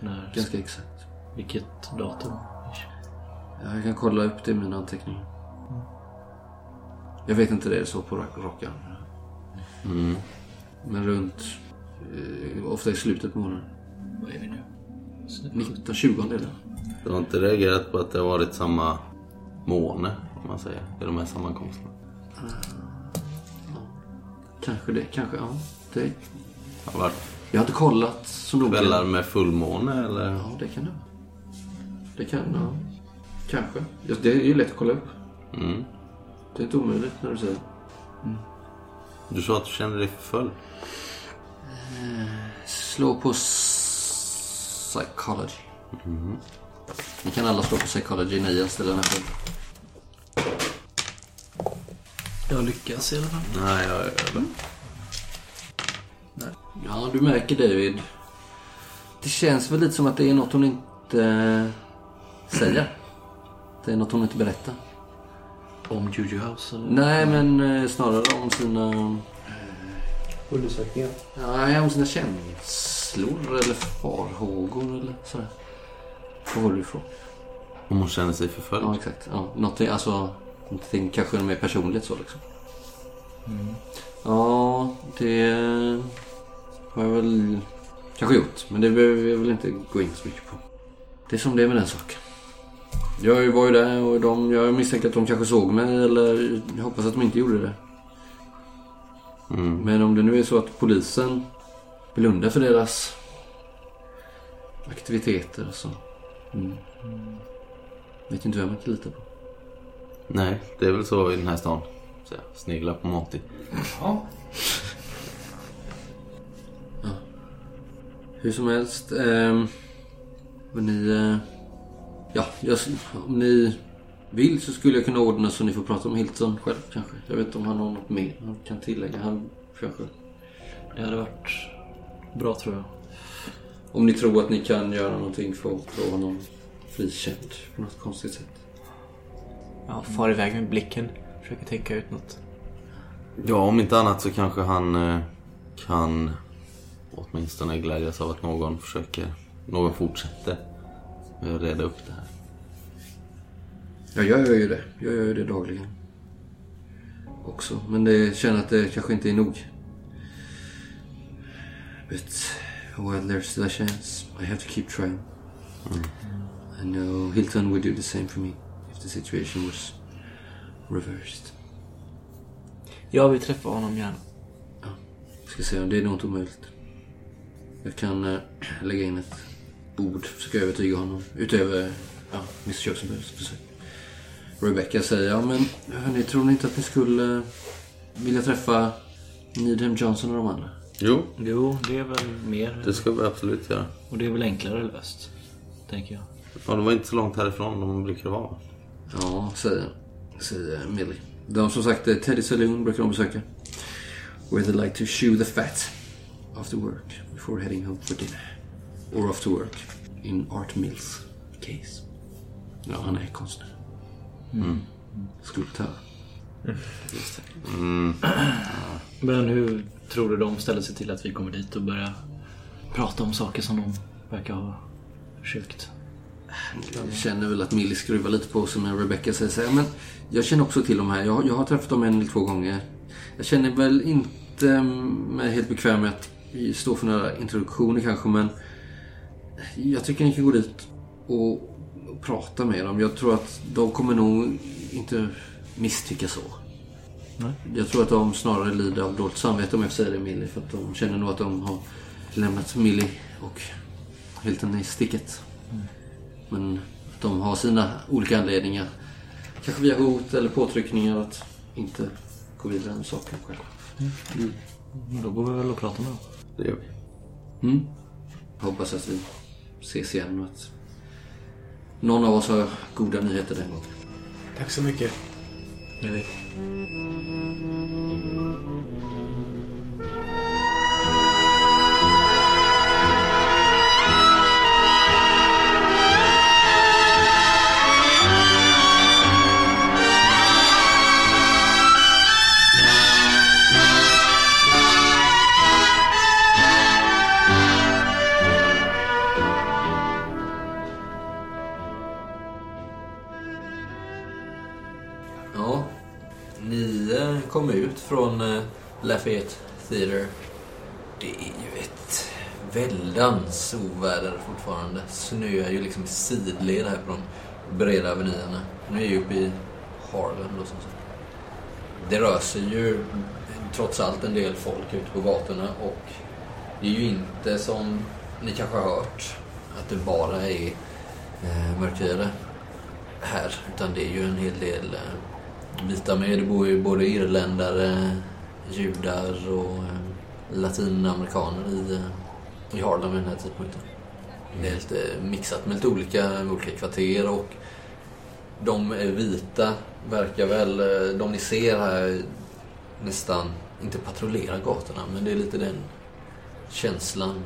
när, Ganska exakt. vilket datum? Ja, Jag kan kolla upp det i mina anteckningar. Jag vet inte det är så på rock- rockan. Mm. Men runt... Eh, ofta i slutet på månaden. Vad är vi nu? 19, 20 är det. Du har inte reagerat på att det har varit samma måne, om man säger, i de här sammankomsterna? Kanske det, kanske ja. Det, har varit jag har inte kollat så noga. kvällar med fullmåne eller? Ja, det kan det vara. Det kan, ja. Kanske. Det är ju lätt att kolla upp. Mm. Det är inte omöjligt när du säger. Du sa att du kände dig förföljd. Slå på psychology. Ni kan alla slå på psychology när jag ställer den här frågan. Jag lyckas i alla fall. Nej, jag gör det. Ja, du märker David. Det känns väl lite som att det är något hon inte eh, säger. Det är något hon inte berättar. Om Juju House eller? Nej, men eh, snarare om sina... Undersökningar. Nej, om sina känslor eller farhågor eller sådär. Var var du ifrån? Om hon känner sig förföljd. Ja, exakt. Ja, någonting, alltså, någonting kanske mer personligt så liksom. Ja, det har jag väl kanske gjort. Men det behöver jag väl inte gå in så mycket på. Det är som det är med den saken. Jag var ju där och de, jag misstänker att de kanske såg mig eller jag hoppas att de inte gjorde det. Mm. Men om det nu är så att polisen blundar för deras aktiviteter så... Mm. Vet inte vem man kan lita på. Nej, det är väl så i den här stan. Så jag sneglar på Monty. Ja. Hur som helst. ehm, men ni... eh, ja, jag, om ni vill så skulle jag kunna ordna så ni får prata med Hilton själv kanske. Jag vet inte om han har något mer han kan tillägga. Han kanske... Det hade varit bra tror jag. Om ni tror att ni kan göra någonting för att få honom frikänd på något konstigt sätt. Ja, far iväg med blicken. Försöker tänka ut något. Ja, om inte annat så kanske han eh, kan åtminstone glädjas av att någon försöker, någon fortsätter med att reda upp det här. Ja, jag gör ju det. Jag gör ju det dagligen. Också. Men det känner att det kanske inte är nog. But well, there's still a chance. I have to keep trying. I know Hilton would do the same for me the situation was reversed. Jag vill träffa honom gärna. Ska se, det är nog inte omöjligt. Jag kan eh, lägga in ett ord, försöka övertyga honom. Utöver ja, Mr Köksenbergs försök. Rebecca säger, ja men hörni, tror ni inte att ni skulle eh, vilja träffa Needham Johnson och de andra? Jo, Jo, det är väl mer... det ska vi absolut göra. Och det är väl enklare löst. Tänker jag. Ja, de var inte så långt härifrån de brukar vara. Ja, säger, säger Millie. De som sagt, eh, Teddy Saloon brukar de besöka. Where they like to chew the fat after work before heading home for dinner. Or to work. In Art Mills case. Ja, han är konstnär. Skulptör. Men hur tror du de ställer sig till att vi kommer dit och börjar prata om saker som de verkar ha försökt? Jag känner väl att Millie skruvar lite på sig när Rebecca säger så här, men jag känner också till de här. Jag, jag har träffat dem en eller två gånger. Jag känner väl inte mm, mig helt bekväm med att stå för några introduktioner kanske, men jag tycker ni kan gå dit och, prata med dem. Jag tror att de kommer nog inte misstycka så. Jag tror att de snarare lider av dåligt samvete om jag säga det Millie, för att de känner nog att de har lämnat Millie och Hilton i sticket. Men de har sina olika anledningar. Kanske via hot eller påtryckningar att inte gå vidare med saken själv. Då går vi väl och pratar med dem. Det gör vi. Mm. Hoppas att vi ses igen och att någon av oss har goda nyheter den gången. Tack så mycket. Ja, kom ut från eh, Lafayette Theatre. Det är ju ett väldans oväder fortfarande. Snöar ju liksom i sidled här på de breda avenyerna. Nu är jag uppe i Harlem och som. Det rör sig ju trots allt en del folk ute på gatorna och det är ju inte som ni kanske har hört att det bara är eh, mörkhyade här. Utan det är ju en hel del eh, vita med. Det bor ju både irländare, judar och eh, latinamerikaner i, eh, i Harlem vid den här tidpunkten. Det är lite mixat med lite olika, med olika kvarter och de vita verkar väl, eh, de ni ser här nästan, inte patrullera gatorna men det är lite den känslan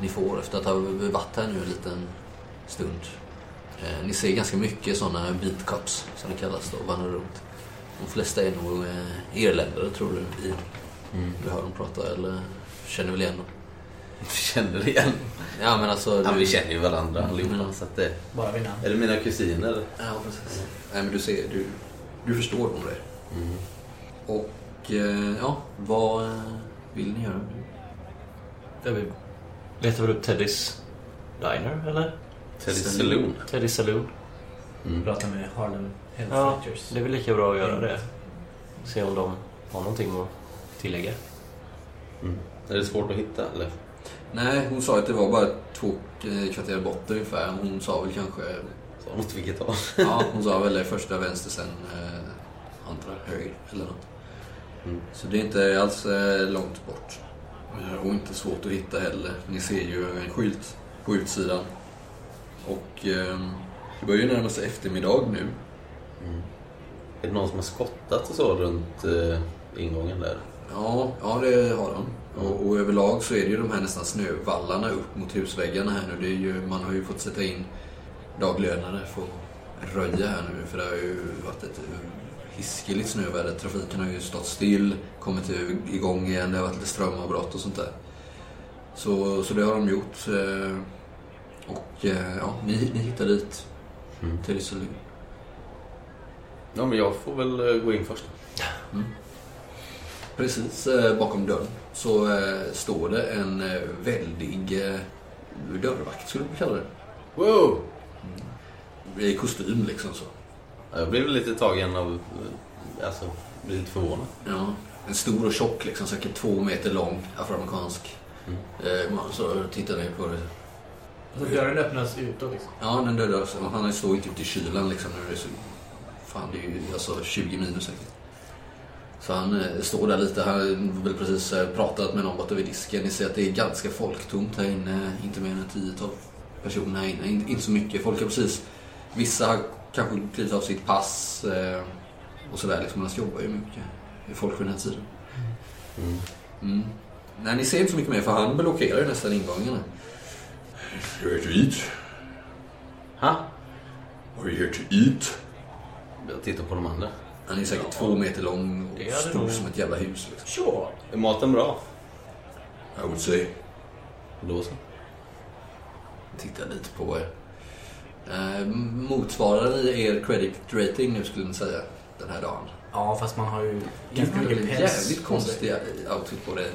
ni får efter att ha varit här nu en liten stund. Eh, ni ser ganska mycket sådana beat cops som det kallas då, vandrar runt. De flesta är nog eh, irländare tror du, i, du hör dem prata eller känner väl igen dem. *laughs* Känner igen. Ja men alltså... Ja, du- vi känner ju varandra allihopa. Mm. Så att det... Bara vid namn. Är det mina kusiner? Ja, precis. Nej, men du ser, du, du förstår om det. Och, eh, ja, vad vill ni göra nu? Där vi letar väl upp Teddys Diner, eller? Teddy Saloon. Teddy Saloon. Prata med Harlem Ja, Hellfighters. det är väl lika bra att göra det. Se om de har någonting att tillägga. Är det svårt att hitta eller? Nej, hon sa att det var bara två eh, kvarter bort ungefär. Hon sa väl kanske... Sa de inte vilket håll? Ja, hon sa väl det första vänster sen eh, andra höger eller något. Så det är inte alls eh, långt bort. Och inte svårt att hitta heller. Ni ser ju en skylt på utsidan. Och eh, det börjar ju närma sig eftermiddag nu. Är det någon som har skottat och så runt eh, ingången där? Ja, ja det har de. Och, och överlag så är det ju de här nästan snövallarna upp mot husväggarna här nu. Det är ju, man har ju fått sätta in daglönare för att röja här nu. För det har ju varit ett hiskeligt snöväder. Trafiken har ju stått still, kommit igång igen. Det har varit lite strömavbrott och sånt där. Så, så det har de gjort. Och eh, ja, ni, ni hittar dit. Till Isolin. Ja, men jag får väl eh, gå in först. Precis eh, bakom dörren så står det en väldig dörrvakt skulle man kalla det. Wow! I kostym liksom så. Ja, Jag blev lite tagen av... Alltså, blev lite förvånad. Ja. En stor och tjock, liksom, säkert två meter lång afroamerikansk man. Så tittar ni på det. Alltså dörren öppnas utåt liksom. Ja, den dörren, alltså, han står inte ute i kylan liksom. Nu är det så, fan, det är ju alltså 20 minus säkert. Så han eh, står där lite. Han har väl precis eh, pratat med någon borta vid disken. Ni ser att det är ganska folktomt här inne. Inte mer än 10-12 personer här inne. In, inte så mycket. Folk har precis... Vissa har kanske klivit av sitt pass eh, och sådär. Liksom, annars jobbar ju mycket folk på den här tiden. Mm. Nej, ni ser inte så mycket mer för han blockerar ju nästan ingångarna. You're here to eat. Ha? Are you here to eat? Jag tittar på de andra. Han är säkert två meter lång och stor nog- som ett jävla hus. Liksom. Sure. Är maten bra? I would say. Då så. Tittar lite på er. Eh, motsvarar ni er credit rating nu skulle ni säga den här dagen? Ja, fast man har ju ganska mycket päls. jävligt på sig. konstig outfit på dig.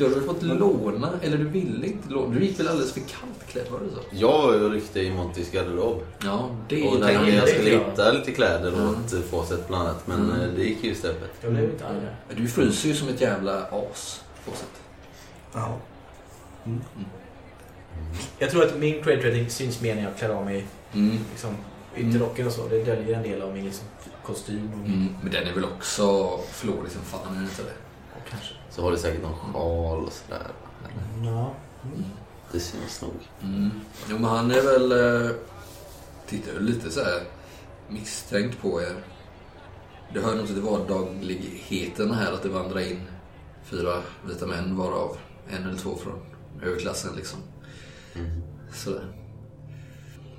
Du har väl fått låna, eller du ville inte låna. Du gick väl alldeles för kallt klädd, var det så? Jag var ju riktigt i Montys garderob. Ja, det Och är tänkte det. jag skulle hitta lite kläder Mm. åt mm. Fawcett bland annat. Men Mm. eh, det gick ju istället. Jag blev inte arg. Du fryser ju som ett jävla as. På sätt. Ja. Jag tror att min credit rating syns mer när jag klär av mig Mm. liksom, ytterrocken och så. Det döljer en del av min liksom, kostym och, Mm. Men den är väl också flådig som fan, är den inte det? och kanske... Så har du säkert någon sjal och sådär. Ja. Det syns nog. Mm. Jo, men han är väl... Eh, tittar väl lite så här misstänkt på er. Det hör nog till vardagligheten här att det vandrar in fyra vita män varav en eller två från överklassen liksom. Sådär.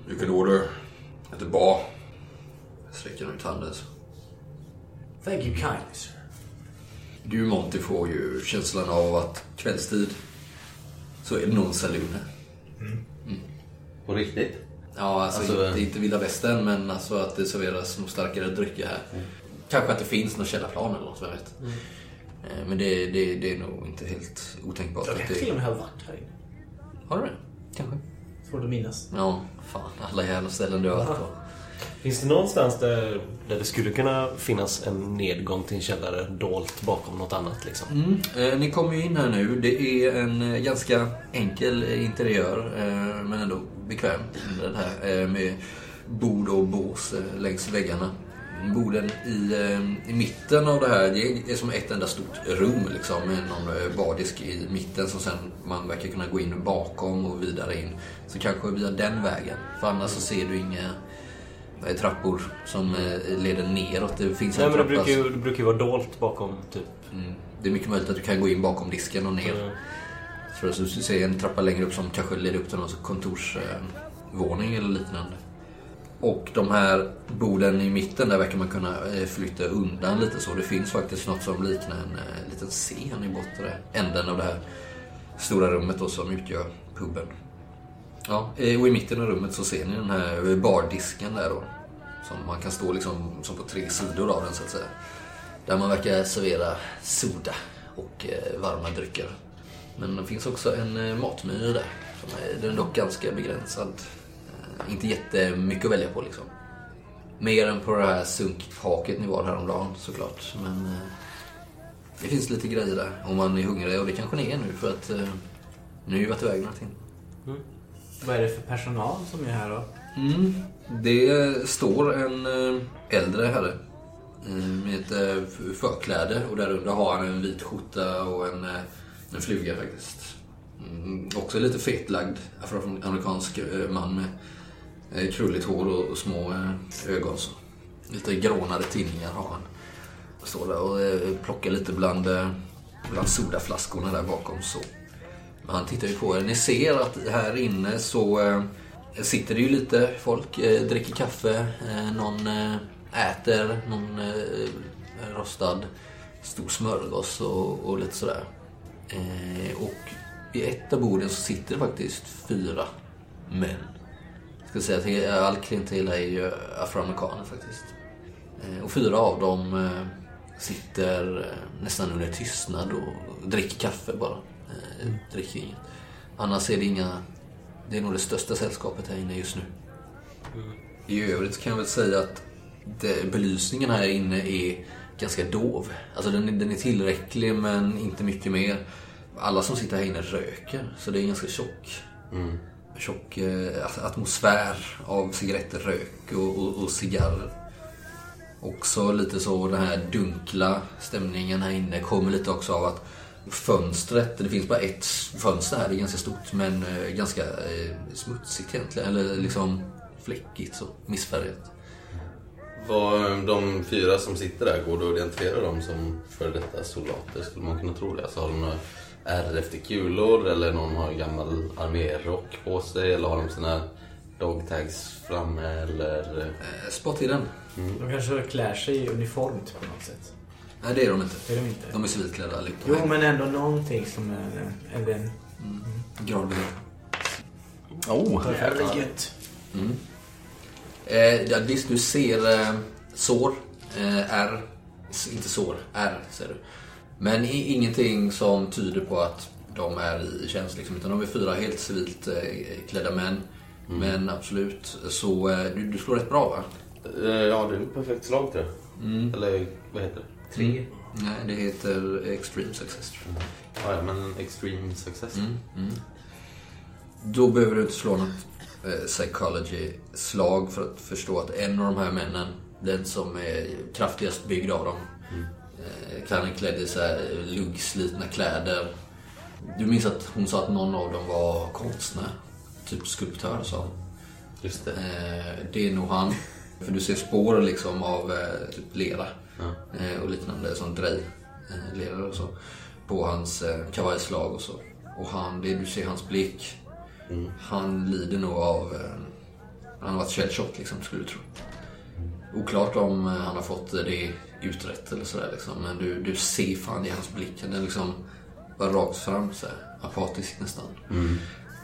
You can order at the bar. Sträcker han ut handen så. Thank you kindly sir. Du Monty får ju känslan av att kvällstid så är det nog en saloon här. På riktigt? Ja, alltså, Alltså, inte, inte vilda västern, men alltså att det serveras nog starkare drycker här. Kanske att det finns något källarplan eller något, jag vet. Eh, Men det, det, det är nog inte helt otänkbart. Jag att kan det... till och med ha varit här inne. Har du det? Kanske. Svårt att minnas. Ja, fan. Alla jävla ställen du har varit på. *laughs* Finns det någonstans där, där det skulle kunna finnas en nedgång till en källare dolt bakom något annat? Liksom? Mm. Eh, ni kommer ju in här nu. Det är en eh, ganska enkel eh, interiör, eh, men ändå bekväm. Den här, eh, med bord och bås eh, längs väggarna. Borden i, i mitten av det här, det är som ett enda stort rum liksom, med någon bardisk i mitten som sen man verkar kunna gå in bakom och vidare in. Så kanske via den vägen. För annars så ser du inga trappor som eh, leder neråt. Det finns Nej, en men det brukar, ju, det brukar ju vara dolt bakom typ. Mm. Det är mycket möjligt att du kan gå in bakom disken och ner. Mm. Så du ser en trappa längre upp som kanske leder upp till någon kontorsvåning eller liknande. Och de här borden i mitten där verkar man kunna eh, flytta undan lite så. Det finns faktiskt något som liknar en eh, liten scen i botten änden av det här stora rummet då som utgör puben. Ja, och i mitten av rummet så ser ni den här bardisken där då. Som man kan stå liksom som på tre sidor av den så att säga. Där man verkar servera soda och eh, varma drycker. Men det finns också en eh, matmeny där. Som är, den är dock ganska begränsad. Eh, inte jättemycket att välja på liksom. Mer än på det här sunkhaket ni var häromdagen såklart. Men det finns lite grejer där om man är hungrig och det kanske ni är nu för att eh, ni har ju varit iväg några timmar. Mm. Vad är det för personal som är här då? Mm. Det står en eh, äldre herre eh, med eh, ett förkläde och där under har han en vit skjorta och en, en fluga faktiskt. Mm. Också lite fetlagd afroamerikansk man med krulligt hår och, små ögon. Så. Lite grånade tinningar har han. Står där och plockar lite bland bland sodaflaskorna där bakom så. Han tittar ju på er. Ni ser att här inne så eh, sitter det ju lite folk, eh, dricker kaffe, eh, någon eh, äter, någon eh, rostad stor smörgås och, och lite sådär. Eh, och vid ett av borden så sitter det faktiskt fyra män. Jag ska säga att all klientel är ju afroamerikaner faktiskt. Eh, och fyra av dem eh, sitter eh, nästan under tystnad och dricker kaffe bara. Eh, dricker inget. Annars är det inga... Det är nog det största sällskapet här inne just nu. I övrigt kan jag väl säga att det, belysningen här inne är ganska dov. Alltså den, är- den är tillräcklig men inte mycket mer. Alla som sitter här inne röker, så det är en ganska tjock, tjock eh, atmosfär av cigaretter, rök och, och, och cigarrer. Också lite så den här dunkla stämningen här inne kommer lite också av att fönstret, det finns bara ett fönster här, det är ganska stort men eh, ganska eh, smutsigt egentligen. Eller liksom fläckigt så, missfärgat. Vad de fyra som sitter där, går det att identifiera dem som före detta soldater? Skulle man kunna tro det? Alltså, har de några ärr efter kulor eller någon har en gammal armérock på sig eller har de sina dogtags framme eller... Eh, Spot i den. De kanske klär sig i uniformt på något sätt. Nej, det är de inte. Är de inte. De är civilklädda allihopa. Jo, men ändå någonting som är... är den. Gradvis. Oh, Jävligt gött. Eh, ja, visst, du ser eh, sår. Eh, R. Inte sår. R, ser du. Men i, ingenting som tyder på att de är i tjänst. Liksom, utan de är fyra helt civilt eh, klädda män. Men absolut, så eh, du, du slår rätt bra va? Eh, Ja, det är ett perfekt slag tror jag. Eller vad heter det? Tre. Nej, det heter Extreme Success. jag. Ja, ja, men extreme success. Då behöver du inte slå något eh, psychology-slag för att förstå att en av de här männen, den som är kraftigast byggd av dem, eh, klädden klädd i så här luggslitna kläder. Du minns att hon sa att någon av dem var konstnär, typ skulptör sa hon. Just det. Eh, det är nog han. För du ser spår liksom av eh, typ lera eh, och liknande, som drej, eh, lera och så. På hans eh, kavajslag och så. Och han, det du ser hans blick. Han lider nog av, eh, han har varit källtjock liksom skulle du tro. Oklart om eh, han har fått det utrett eller sådär liksom. Men du, du ser fan i hans blick. Den är liksom bara rakt fram så här, apatisk nästan.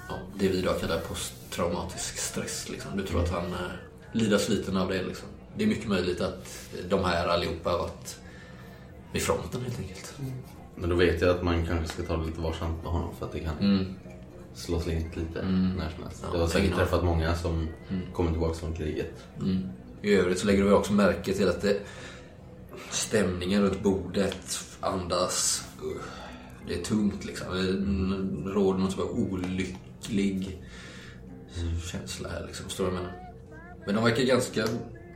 Ja, det vi idag kallar posttraumatisk stress liksom. Du tror att han lider sliten av det liksom. Det är mycket möjligt att de här allihopa har varit vid fronten helt enkelt. Men då vet jag att man kanske ska ta det lite varsamt med honom för att det kan slå slint lite när som helst. Ja, jag har säkert träffat många som kommer tillbaka från kriget. I övrigt så lägger du också märke till att det, stämningen runt bordet andas... uh, Det är tungt liksom. Det råder någon typ av olycklig känsla här liksom. Förstår du vad jag menar? Men de verkar ganska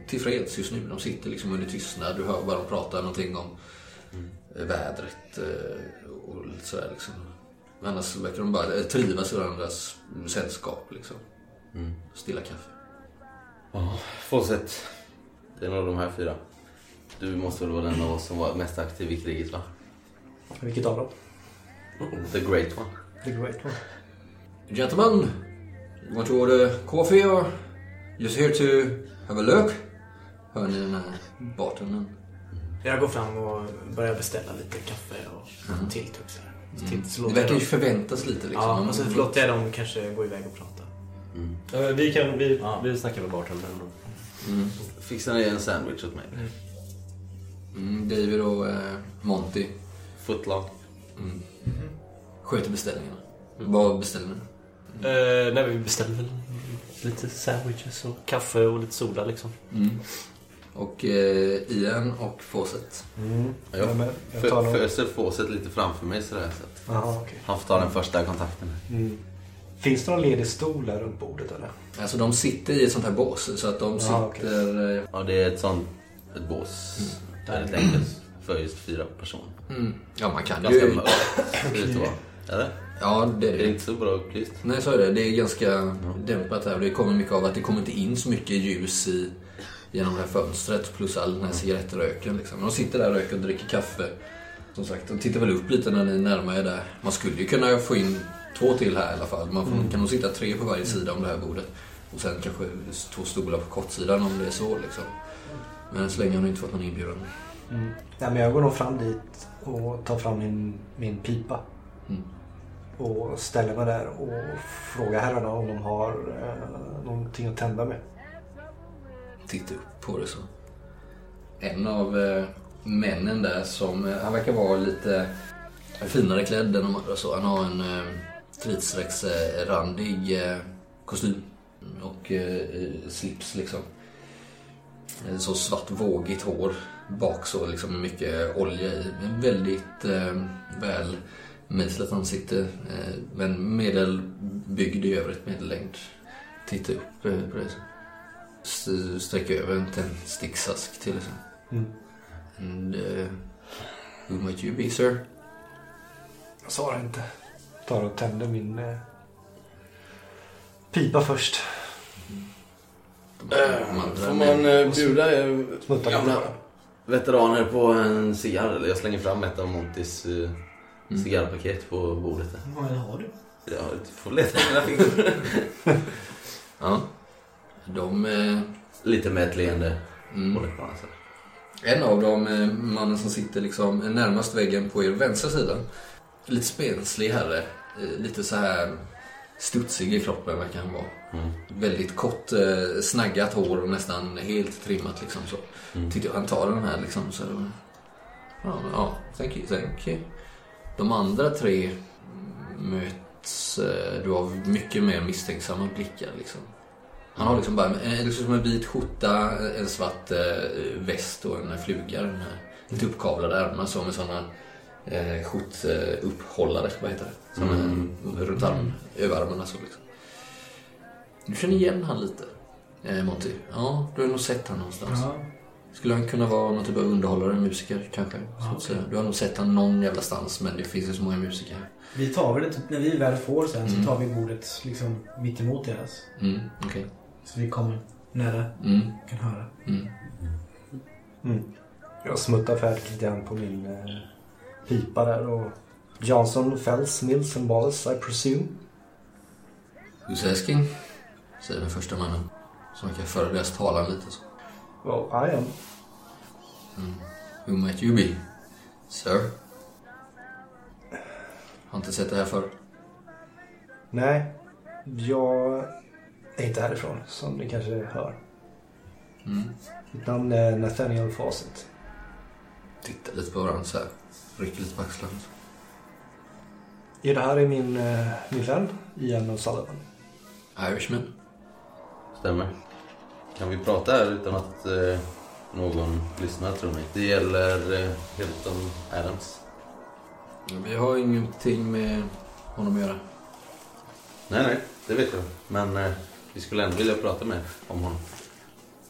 tillfreds just nu. De sitter liksom under tystnad. Du hör bara de pratar någonting om eh, vädret eh, och lite sådär liksom. Men annars verkar de bara eh, trivas i varandras sällskap liksom. Stilla kaffe. Ja, Fawcett. Det är nog de här fyra. Du måste väl vara den av oss som var mest aktiv i kriget va? Vilket av dem? The Great One. The Great One. Gentlemen, you want to order coffee or just here to have a look? Hör ni den här bartendern? Jag går fram och börjar beställa lite kaffe och här. Till- så Det verkar ju förväntas lite liksom. Ja, Men- och så låter jag dem kanske gå iväg och prata. Ja, Vi, kan, vi, Ja. vi snackar med bartendern. Fixar ni en sandwich åt mig? Mm, David och eh, Monty Footlong. sköter beställningarna. Vad beställer ni? Eh, nej, vi beställer väl lite sandwiches och kaffe och lite soda liksom. Och eh, Ian och Fawcett. Jag Ja, men jag tar nog- föser Fawcett lite framför mig sådär så att Jaha, okej. han får ta den första kontakten. Finns det någon ledig stol där runt bordet eller? Alltså de sitter i ett sånt här bås. Så att de sitter... eh, Ja, det är ett sånt ett bås. Där ett enkelt för just fyra personer. Mm, ja, man kan Ganska ju... mörkt att vara. Eller? Ja, det Är är det det. inte så bra upplyst? Nej, så är det. Det är ganska dämpat här. Det kommer mycket av att det kommer inte in så mycket ljus i, genom det här fönstret. Plus all den här cigarettröken. Liksom. De sitter där och röker och dricker kaffe. Som sagt, de tittar väl upp lite när ni närmar er där. Man skulle ju kunna få in två till här i alla fall. Man får, kan nog sitta tre på varje sida om det här bordet. Och sen kanske två stolar på kortsidan om det är så liksom. Men än så länge har ni inte fått någon inbjudan. Nej, men jag går nog fram dit och tar fram min, min pipa. Mm. Och ställer mig där och frågar herrarna om de har eh, någonting att tända med. Tittar upp på det så. En av eh, männen där som, eh, han verkar vara lite finare klädd än de andra så. Han har en eh, kritstrecksrandig eh, kostym och eh, slips liksom. Eh, så svart vågigt hår bak så liksom mycket olja i. Väldigt eh, väl mejslat ansikte. Eh, men medelbyggd i övrigt, medellängd. Titta upp på det. så. S- Sträcka över en tändsticksask till liksom. Mm. And uh, who might you be sir? Jag svarar inte. Tar och tänder min eh, pipa först. Andra Får man eh, bjuda Smuttar gamla veteraner på en cigarr? Eller jag slänger fram ett av Montys eh, cigarrpaket på bordet. där. Hur många har du? Ja, du får leta i mina fingrar. *laughs* Ja. De... Eh, Lite med ett leende mm. på läpparna. så. En av dem, eh, mannen som sitter liksom närmast väggen på er vänstra sida. Lite spenslig herre. Eh, Lite så här studsig i kroppen verkar han vara. Mm. Väldigt kort, eh, snaggat hår och nästan helt trimmat liksom så. Mm. Tyckte jag han tar den här liksom så. Ja, ja, thank you, thank you. De andra tre möts eh, du av mycket mer misstänksamma blickar liksom. Han har liksom bara liksom som en vit skjorta, en svart eh, väst och en fluga. Den här, lite uppkavlade ärmar så med sådana eh, skjortuppehållare, vad heter det? Såna, Mm. Runt armen, överarmarna så liksom. Du känner igen han lite, eh, Monty. Ja, du har nog sett han någonstans. Ja. Skulle han kunna vara någon typ av underhållare, musiker kanske? Så att säga. Du har nog sett han någon jävla stans men det finns ju så många musiker här. Vi tar väl det, typ, när vi väl får sen Mm. så tar vi bordet liksom mitt emot deras. Mm, okej. Så vi kommer nära Mm, kan höra. mm. Mm. Jag smuttar färdigt lite grann på min eh, pipa där och Johnson, Fells, Mills and Wallace, I presume. Who's asking? Säger den första mannen. Som verkar föra deras talan lite så. Well, I am. Who might you be? Sir? Har inte sett det här förr. Nej, jag är inte härifrån som ni kanske hör. Mm. Mitt namn är Nathaniel Fawcett. Tittar lite på varandra så här. Rycker lite på axlarna. Ja, det här är min, eh, min vän Ian O'Sullivan. Irishman? Stämmer. Kan vi prata här utan att eh, någon lyssnar tror ni? Det gäller eh, Hilton Adams. Vi har ingenting med honom att göra. Nej, nej, det vet jag. Men eh, vi skulle ändå vilja prata med om honom.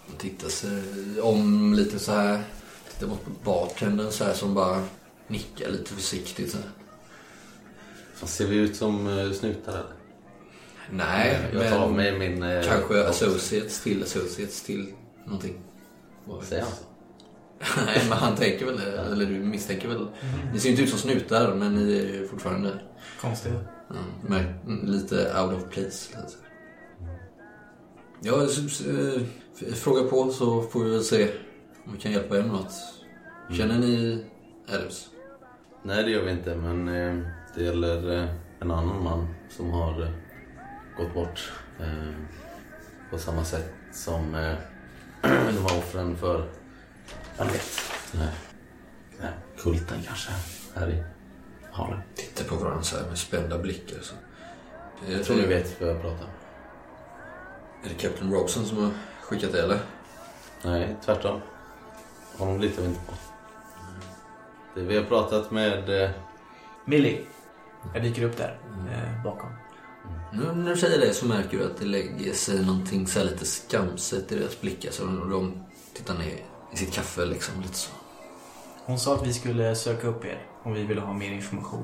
Han tittar sig om lite så här. Tittar mot bartendern så här som bara nickar lite försiktigt så här. Fan, ser vi ut som eh, snutar eller? Nej, jag tar av men mig min... Eh, kanske associates till associates till någonting. Vad Säger han så? *laughs* Nej, men han tänker väl det. Eller du misstänker väl. Ni ser inte ut som snutar, men ni är ju fortfarande med, mm, lite out of place. Lite. Ja, eh, fråga på så får vi väl se om vi kan hjälpa er med något. Känner ni Adams? Nej, det gör vi inte. Men eh, det gäller eh, en annan man som har eh, gått bort. Eh, på samma sätt som eh, *clears throat* de var offren för, jag vet, den här, den här kulten kanske. Här i Harlem. Tittar på varandra så här med spända blickar. Så. Jag tror ni vet vad jag pratar om. Är det Captain Robson som har skickat det eller? Nej, tvärtom. Honom litar vi inte på. Det vi har pratat med... Eh, Millie. Jag dyker upp där eh, bakom. Nu när du säger det så märker du att det lägger sig någonting så här lite skamset i deras blickar. Så de, tittar ner i sitt kaffe liksom lite så. Hon sa att vi skulle söka upp er om vi ville ha mer information.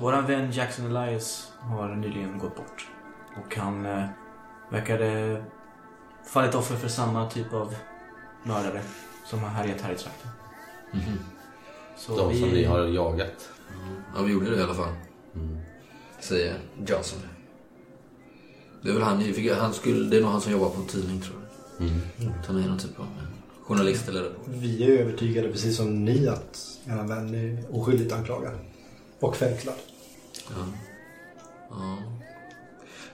Våran vän Jackson Elias har nyligen gått bort. Och han eh, verkade fallit offer för samma typ av mördare som har härjat här i trakten. Mhm. Så De som ni har jagat. Ja, vi gjorde det i alla fall. Säger Johnson. Det är väl han, han skulle, det är nog han som jobbar på en tidning tror jag. Han är någon typ av journalist eller Vi är övertygade, precis som ni, att er vän är oskyldigt anklagad. Och fängslad. Ja. Ja.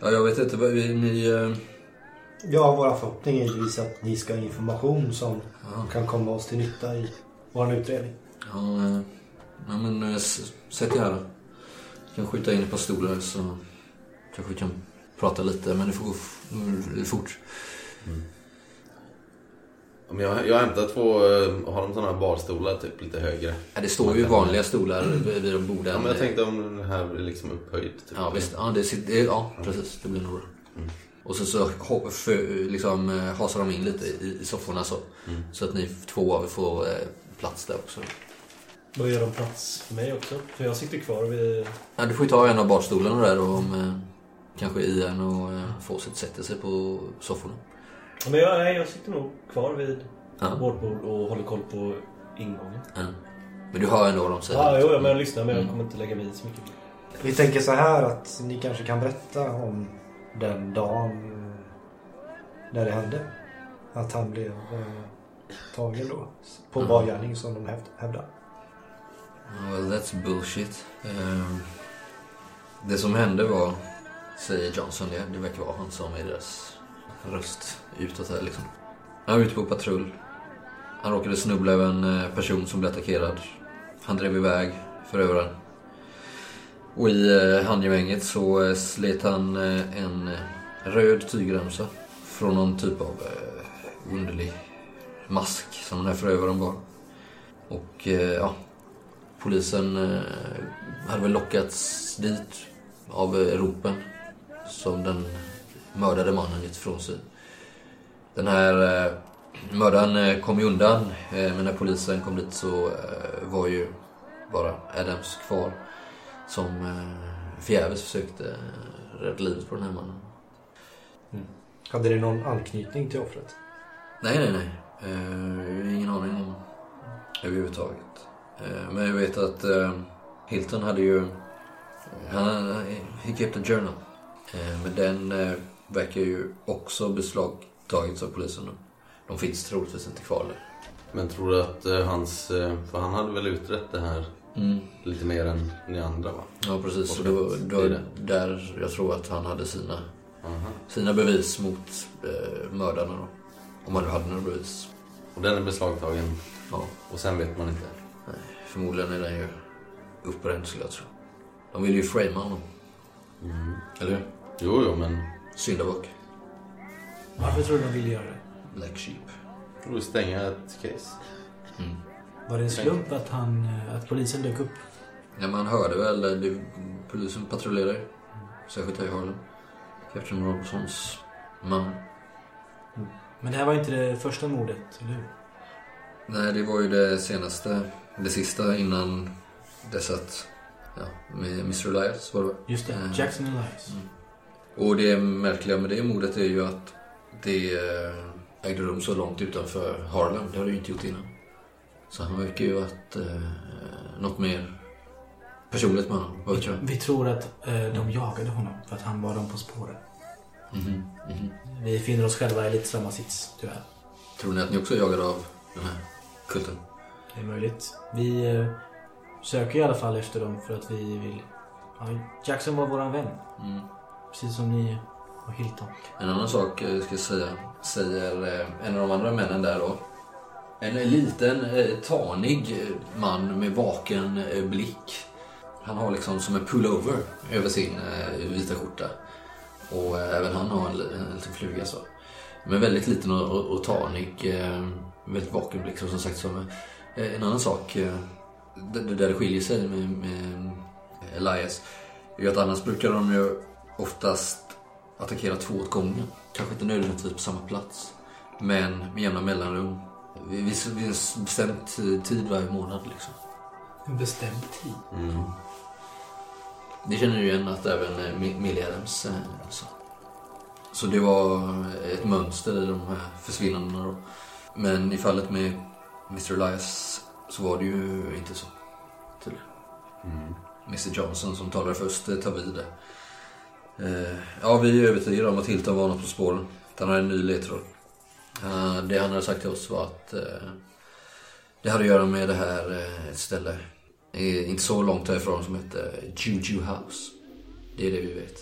Ja, jag vet inte. vad vi- Ni... eh, Ja, vår förhoppning är givetvis att ni ska ha information som Ja. kan komma oss till nytta i vår utredning. Ja, eh, ja men eh, s- sätt er här då. Kan skjuta in ett par stolar så kanske vi kan prata lite. Men det får gå mm, fort. Men Jag, jag har hämtat två, eh, har de sådana här barstolar typ lite högre? Ja, det står ju vanliga stolar vid vid de borden. Ja, men jag tänkte om den här blir liksom upphöjd. Typ. Ja, visst. Ja, det, det, ja precis. Det blir nog bra. Och så, så för, liksom, eh, hasar de in lite i, i sofforna så. Så att ni två av er får eh, plats där också. Då gör de plats för mig också. För jag sitter kvar vid... Ja, du får ju ta en av barstolarna där och om eh, kanske Ian och eh, Fawcett sätter sig på sofforna. Ja, men jag, nej, jag sitter nog kvar vid Ja. vårt bord och håller koll på ingången. Ja. Men du hör ändå vad de säger. Ja, jo, ja, men jag lyssnar men jag kommer inte lägga mig i så mycket. Vi tänker så här att ni kanske kan berätta om den dagen när det hände. Att han blev eh, tagen då. På Mm. bar gärning som de hävd- hävdar. Well, that's bullshit. Um, det som hände var, säger Johnson, det, det verkar vara han som är deras röst utåt här liksom. Han var ute på patrull. Han råkade snubbla över en eh, person som blev attackerad. Han drev iväg förövaren. Och i eh, handgemänget så eh, slet han en röd tygremsa från någon typ av underlig mask som den här förövaren bar. Och ja, Polisen eh, hade väl lockats dit av eh, ropen som den mördade mannen gett ifrån sig. Den här eh, mördaren kom ju undan men när polisen kom dit så var ju bara Adams kvar som förgäves försökte rädda livet på den här mannen. Hade det någon anknytning till offret? Nej, nej, nej. Ingen aning om överhuvudtaget. Eh, men jag vet att eh, Hilton hade ju... Han, he kept a journal. Eh, men den eh, verkar ju också beslagtagits av polisen nu. De finns troligtvis inte kvar där. Men tror du att eh, hans, eh, för han hade väl utrett det här Mm. lite mer än ni andra va? Ja, precis. Så det var, det var där jag tror att han hade sina, Aha. sina bevis mot eh, mördarna då. Om han nu hade några bevis. Och den är beslagtagen Ja, och sen vet man inte. Förmodligen är den ju uppbränd skulle jag tro. De vill ju framea honom. Eller hur? Jo, jo, men Syndabock. Varför tror du de ville göra det? Black Sheep. tror du stänga ett case? Mm. Var det en slump att, han, eh, att polisen dök upp? Ja, man hörde väl, eh, det, polisen patrullerar ju. Särskilt här i Harlem. Captain Robinsons man. Men det här var inte det första mordet, eller hur? Nej, det var ju det senaste, det sista innan dess att, ja, med Mr. Elias var det? Just det, Mm. Jackson Elias. Och det märkliga med det mordet är ju att det eh, ägde rum så långt utanför Harlem. Det har det ju inte gjort innan. Så han verkar ju varit eh, något mer personligt med honom. Vad vet jag? Vi tror att eh, de jagade honom för att han var dem på spåren. Mhm, mhm. Vi finner oss själva i lite samma sits, tyvärr. Tror ni att ni också är jagade av den här kulten? Det är möjligt. Vi eh, söker i alla fall efter dem för att vi vill... Ja, Jackson var våran vän. Mm. Precis som ni och Hilton. En annan sak eh, ska jag säga, säger eh, en av de andra männen där då. En liten, eh, tanig eh, man med vaken blick. Han har liksom som en pullover över sin vita skjorta. Och även han har en, li- en liten fluga så. Men väldigt liten och, och, och tanig. Väldigt vaken blick. Som sagt, som, en annan sak eh, där det skiljer sig med, med Elias. är att annars brukar de ju oftast attackera två åt gången. Kanske inte nödvändigtvis på samma plats. Men med jämna mellanrum. Vid en bestämd tid varje månad liksom. En bestämd tid. Mm. Det känner du igen att även eh, Mi- Millie Adams eh, sa. Så det var ett mönster i de här försvinnandena då. Men i fallet med Mr. Elias så var det ju inte så. Tydligen. Mr Johnson som talade först eh, tar vid där. Eh, Ja, vi är övertygade om att Hilton var något på spåren. Han hade en ny ledtråd. Eh, Det han hade sagt till oss var att eh, det hade att göra med det här eh, ett ställe eh, inte så långt härifrån som heter Juju House. Det är det vi vet.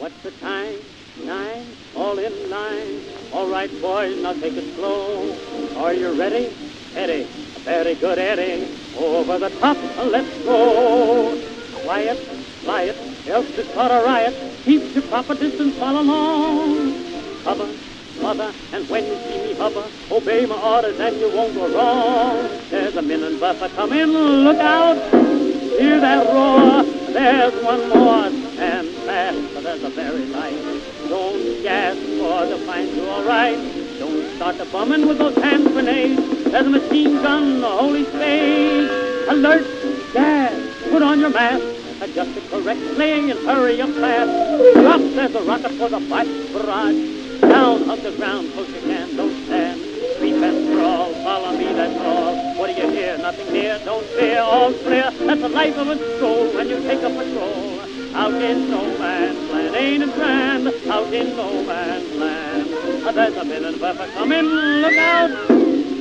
What's the time? Nine, all in line. All right, boys, now take it slow. Are you ready? Eddie, very good, Eddie. Over the top, uh, let's go. Quiet, quiet, else it's caught a riot. Keep your proper distance, follow along. Cover, mother, and when you see me hover, obey my orders and you won't go wrong. There's a minute buffer coming, look out. Hear that roar? There's one more. and fast, there's a very light. Don't gas for the find you all right. Don't start the bombing with those hand grenades. There's a machine gun, the holy spade. Alert, gas, put on your mask. Adjust it correctly and hurry up fast. Drop, there's a rocket for the fight barrage. Down, hug the ground, close you can, don't stand. Creep and crawl, follow me, that's all. What do you hear? Nothing near, don't fear, all's clear. That's the life of a stroll when you take a patrol. Out in no man's ain't it grand? Out in no man's land. Ah, There's a minute buffer coming, look out!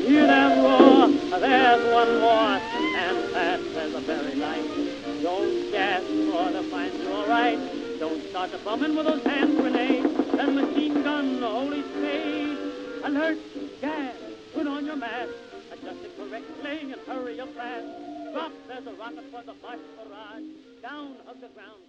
Hear that roar? Ah, There's one more, and fast as a very light. Don't gas for to find you all right. Don't start the bombing with those hand grenades. There's a machine gun, holy spade. Alert, gas, put on your mask. Adjust it correctly and hurry up fast. Drop, there's a rocket for the Bosch barrage. Down, hug the ground.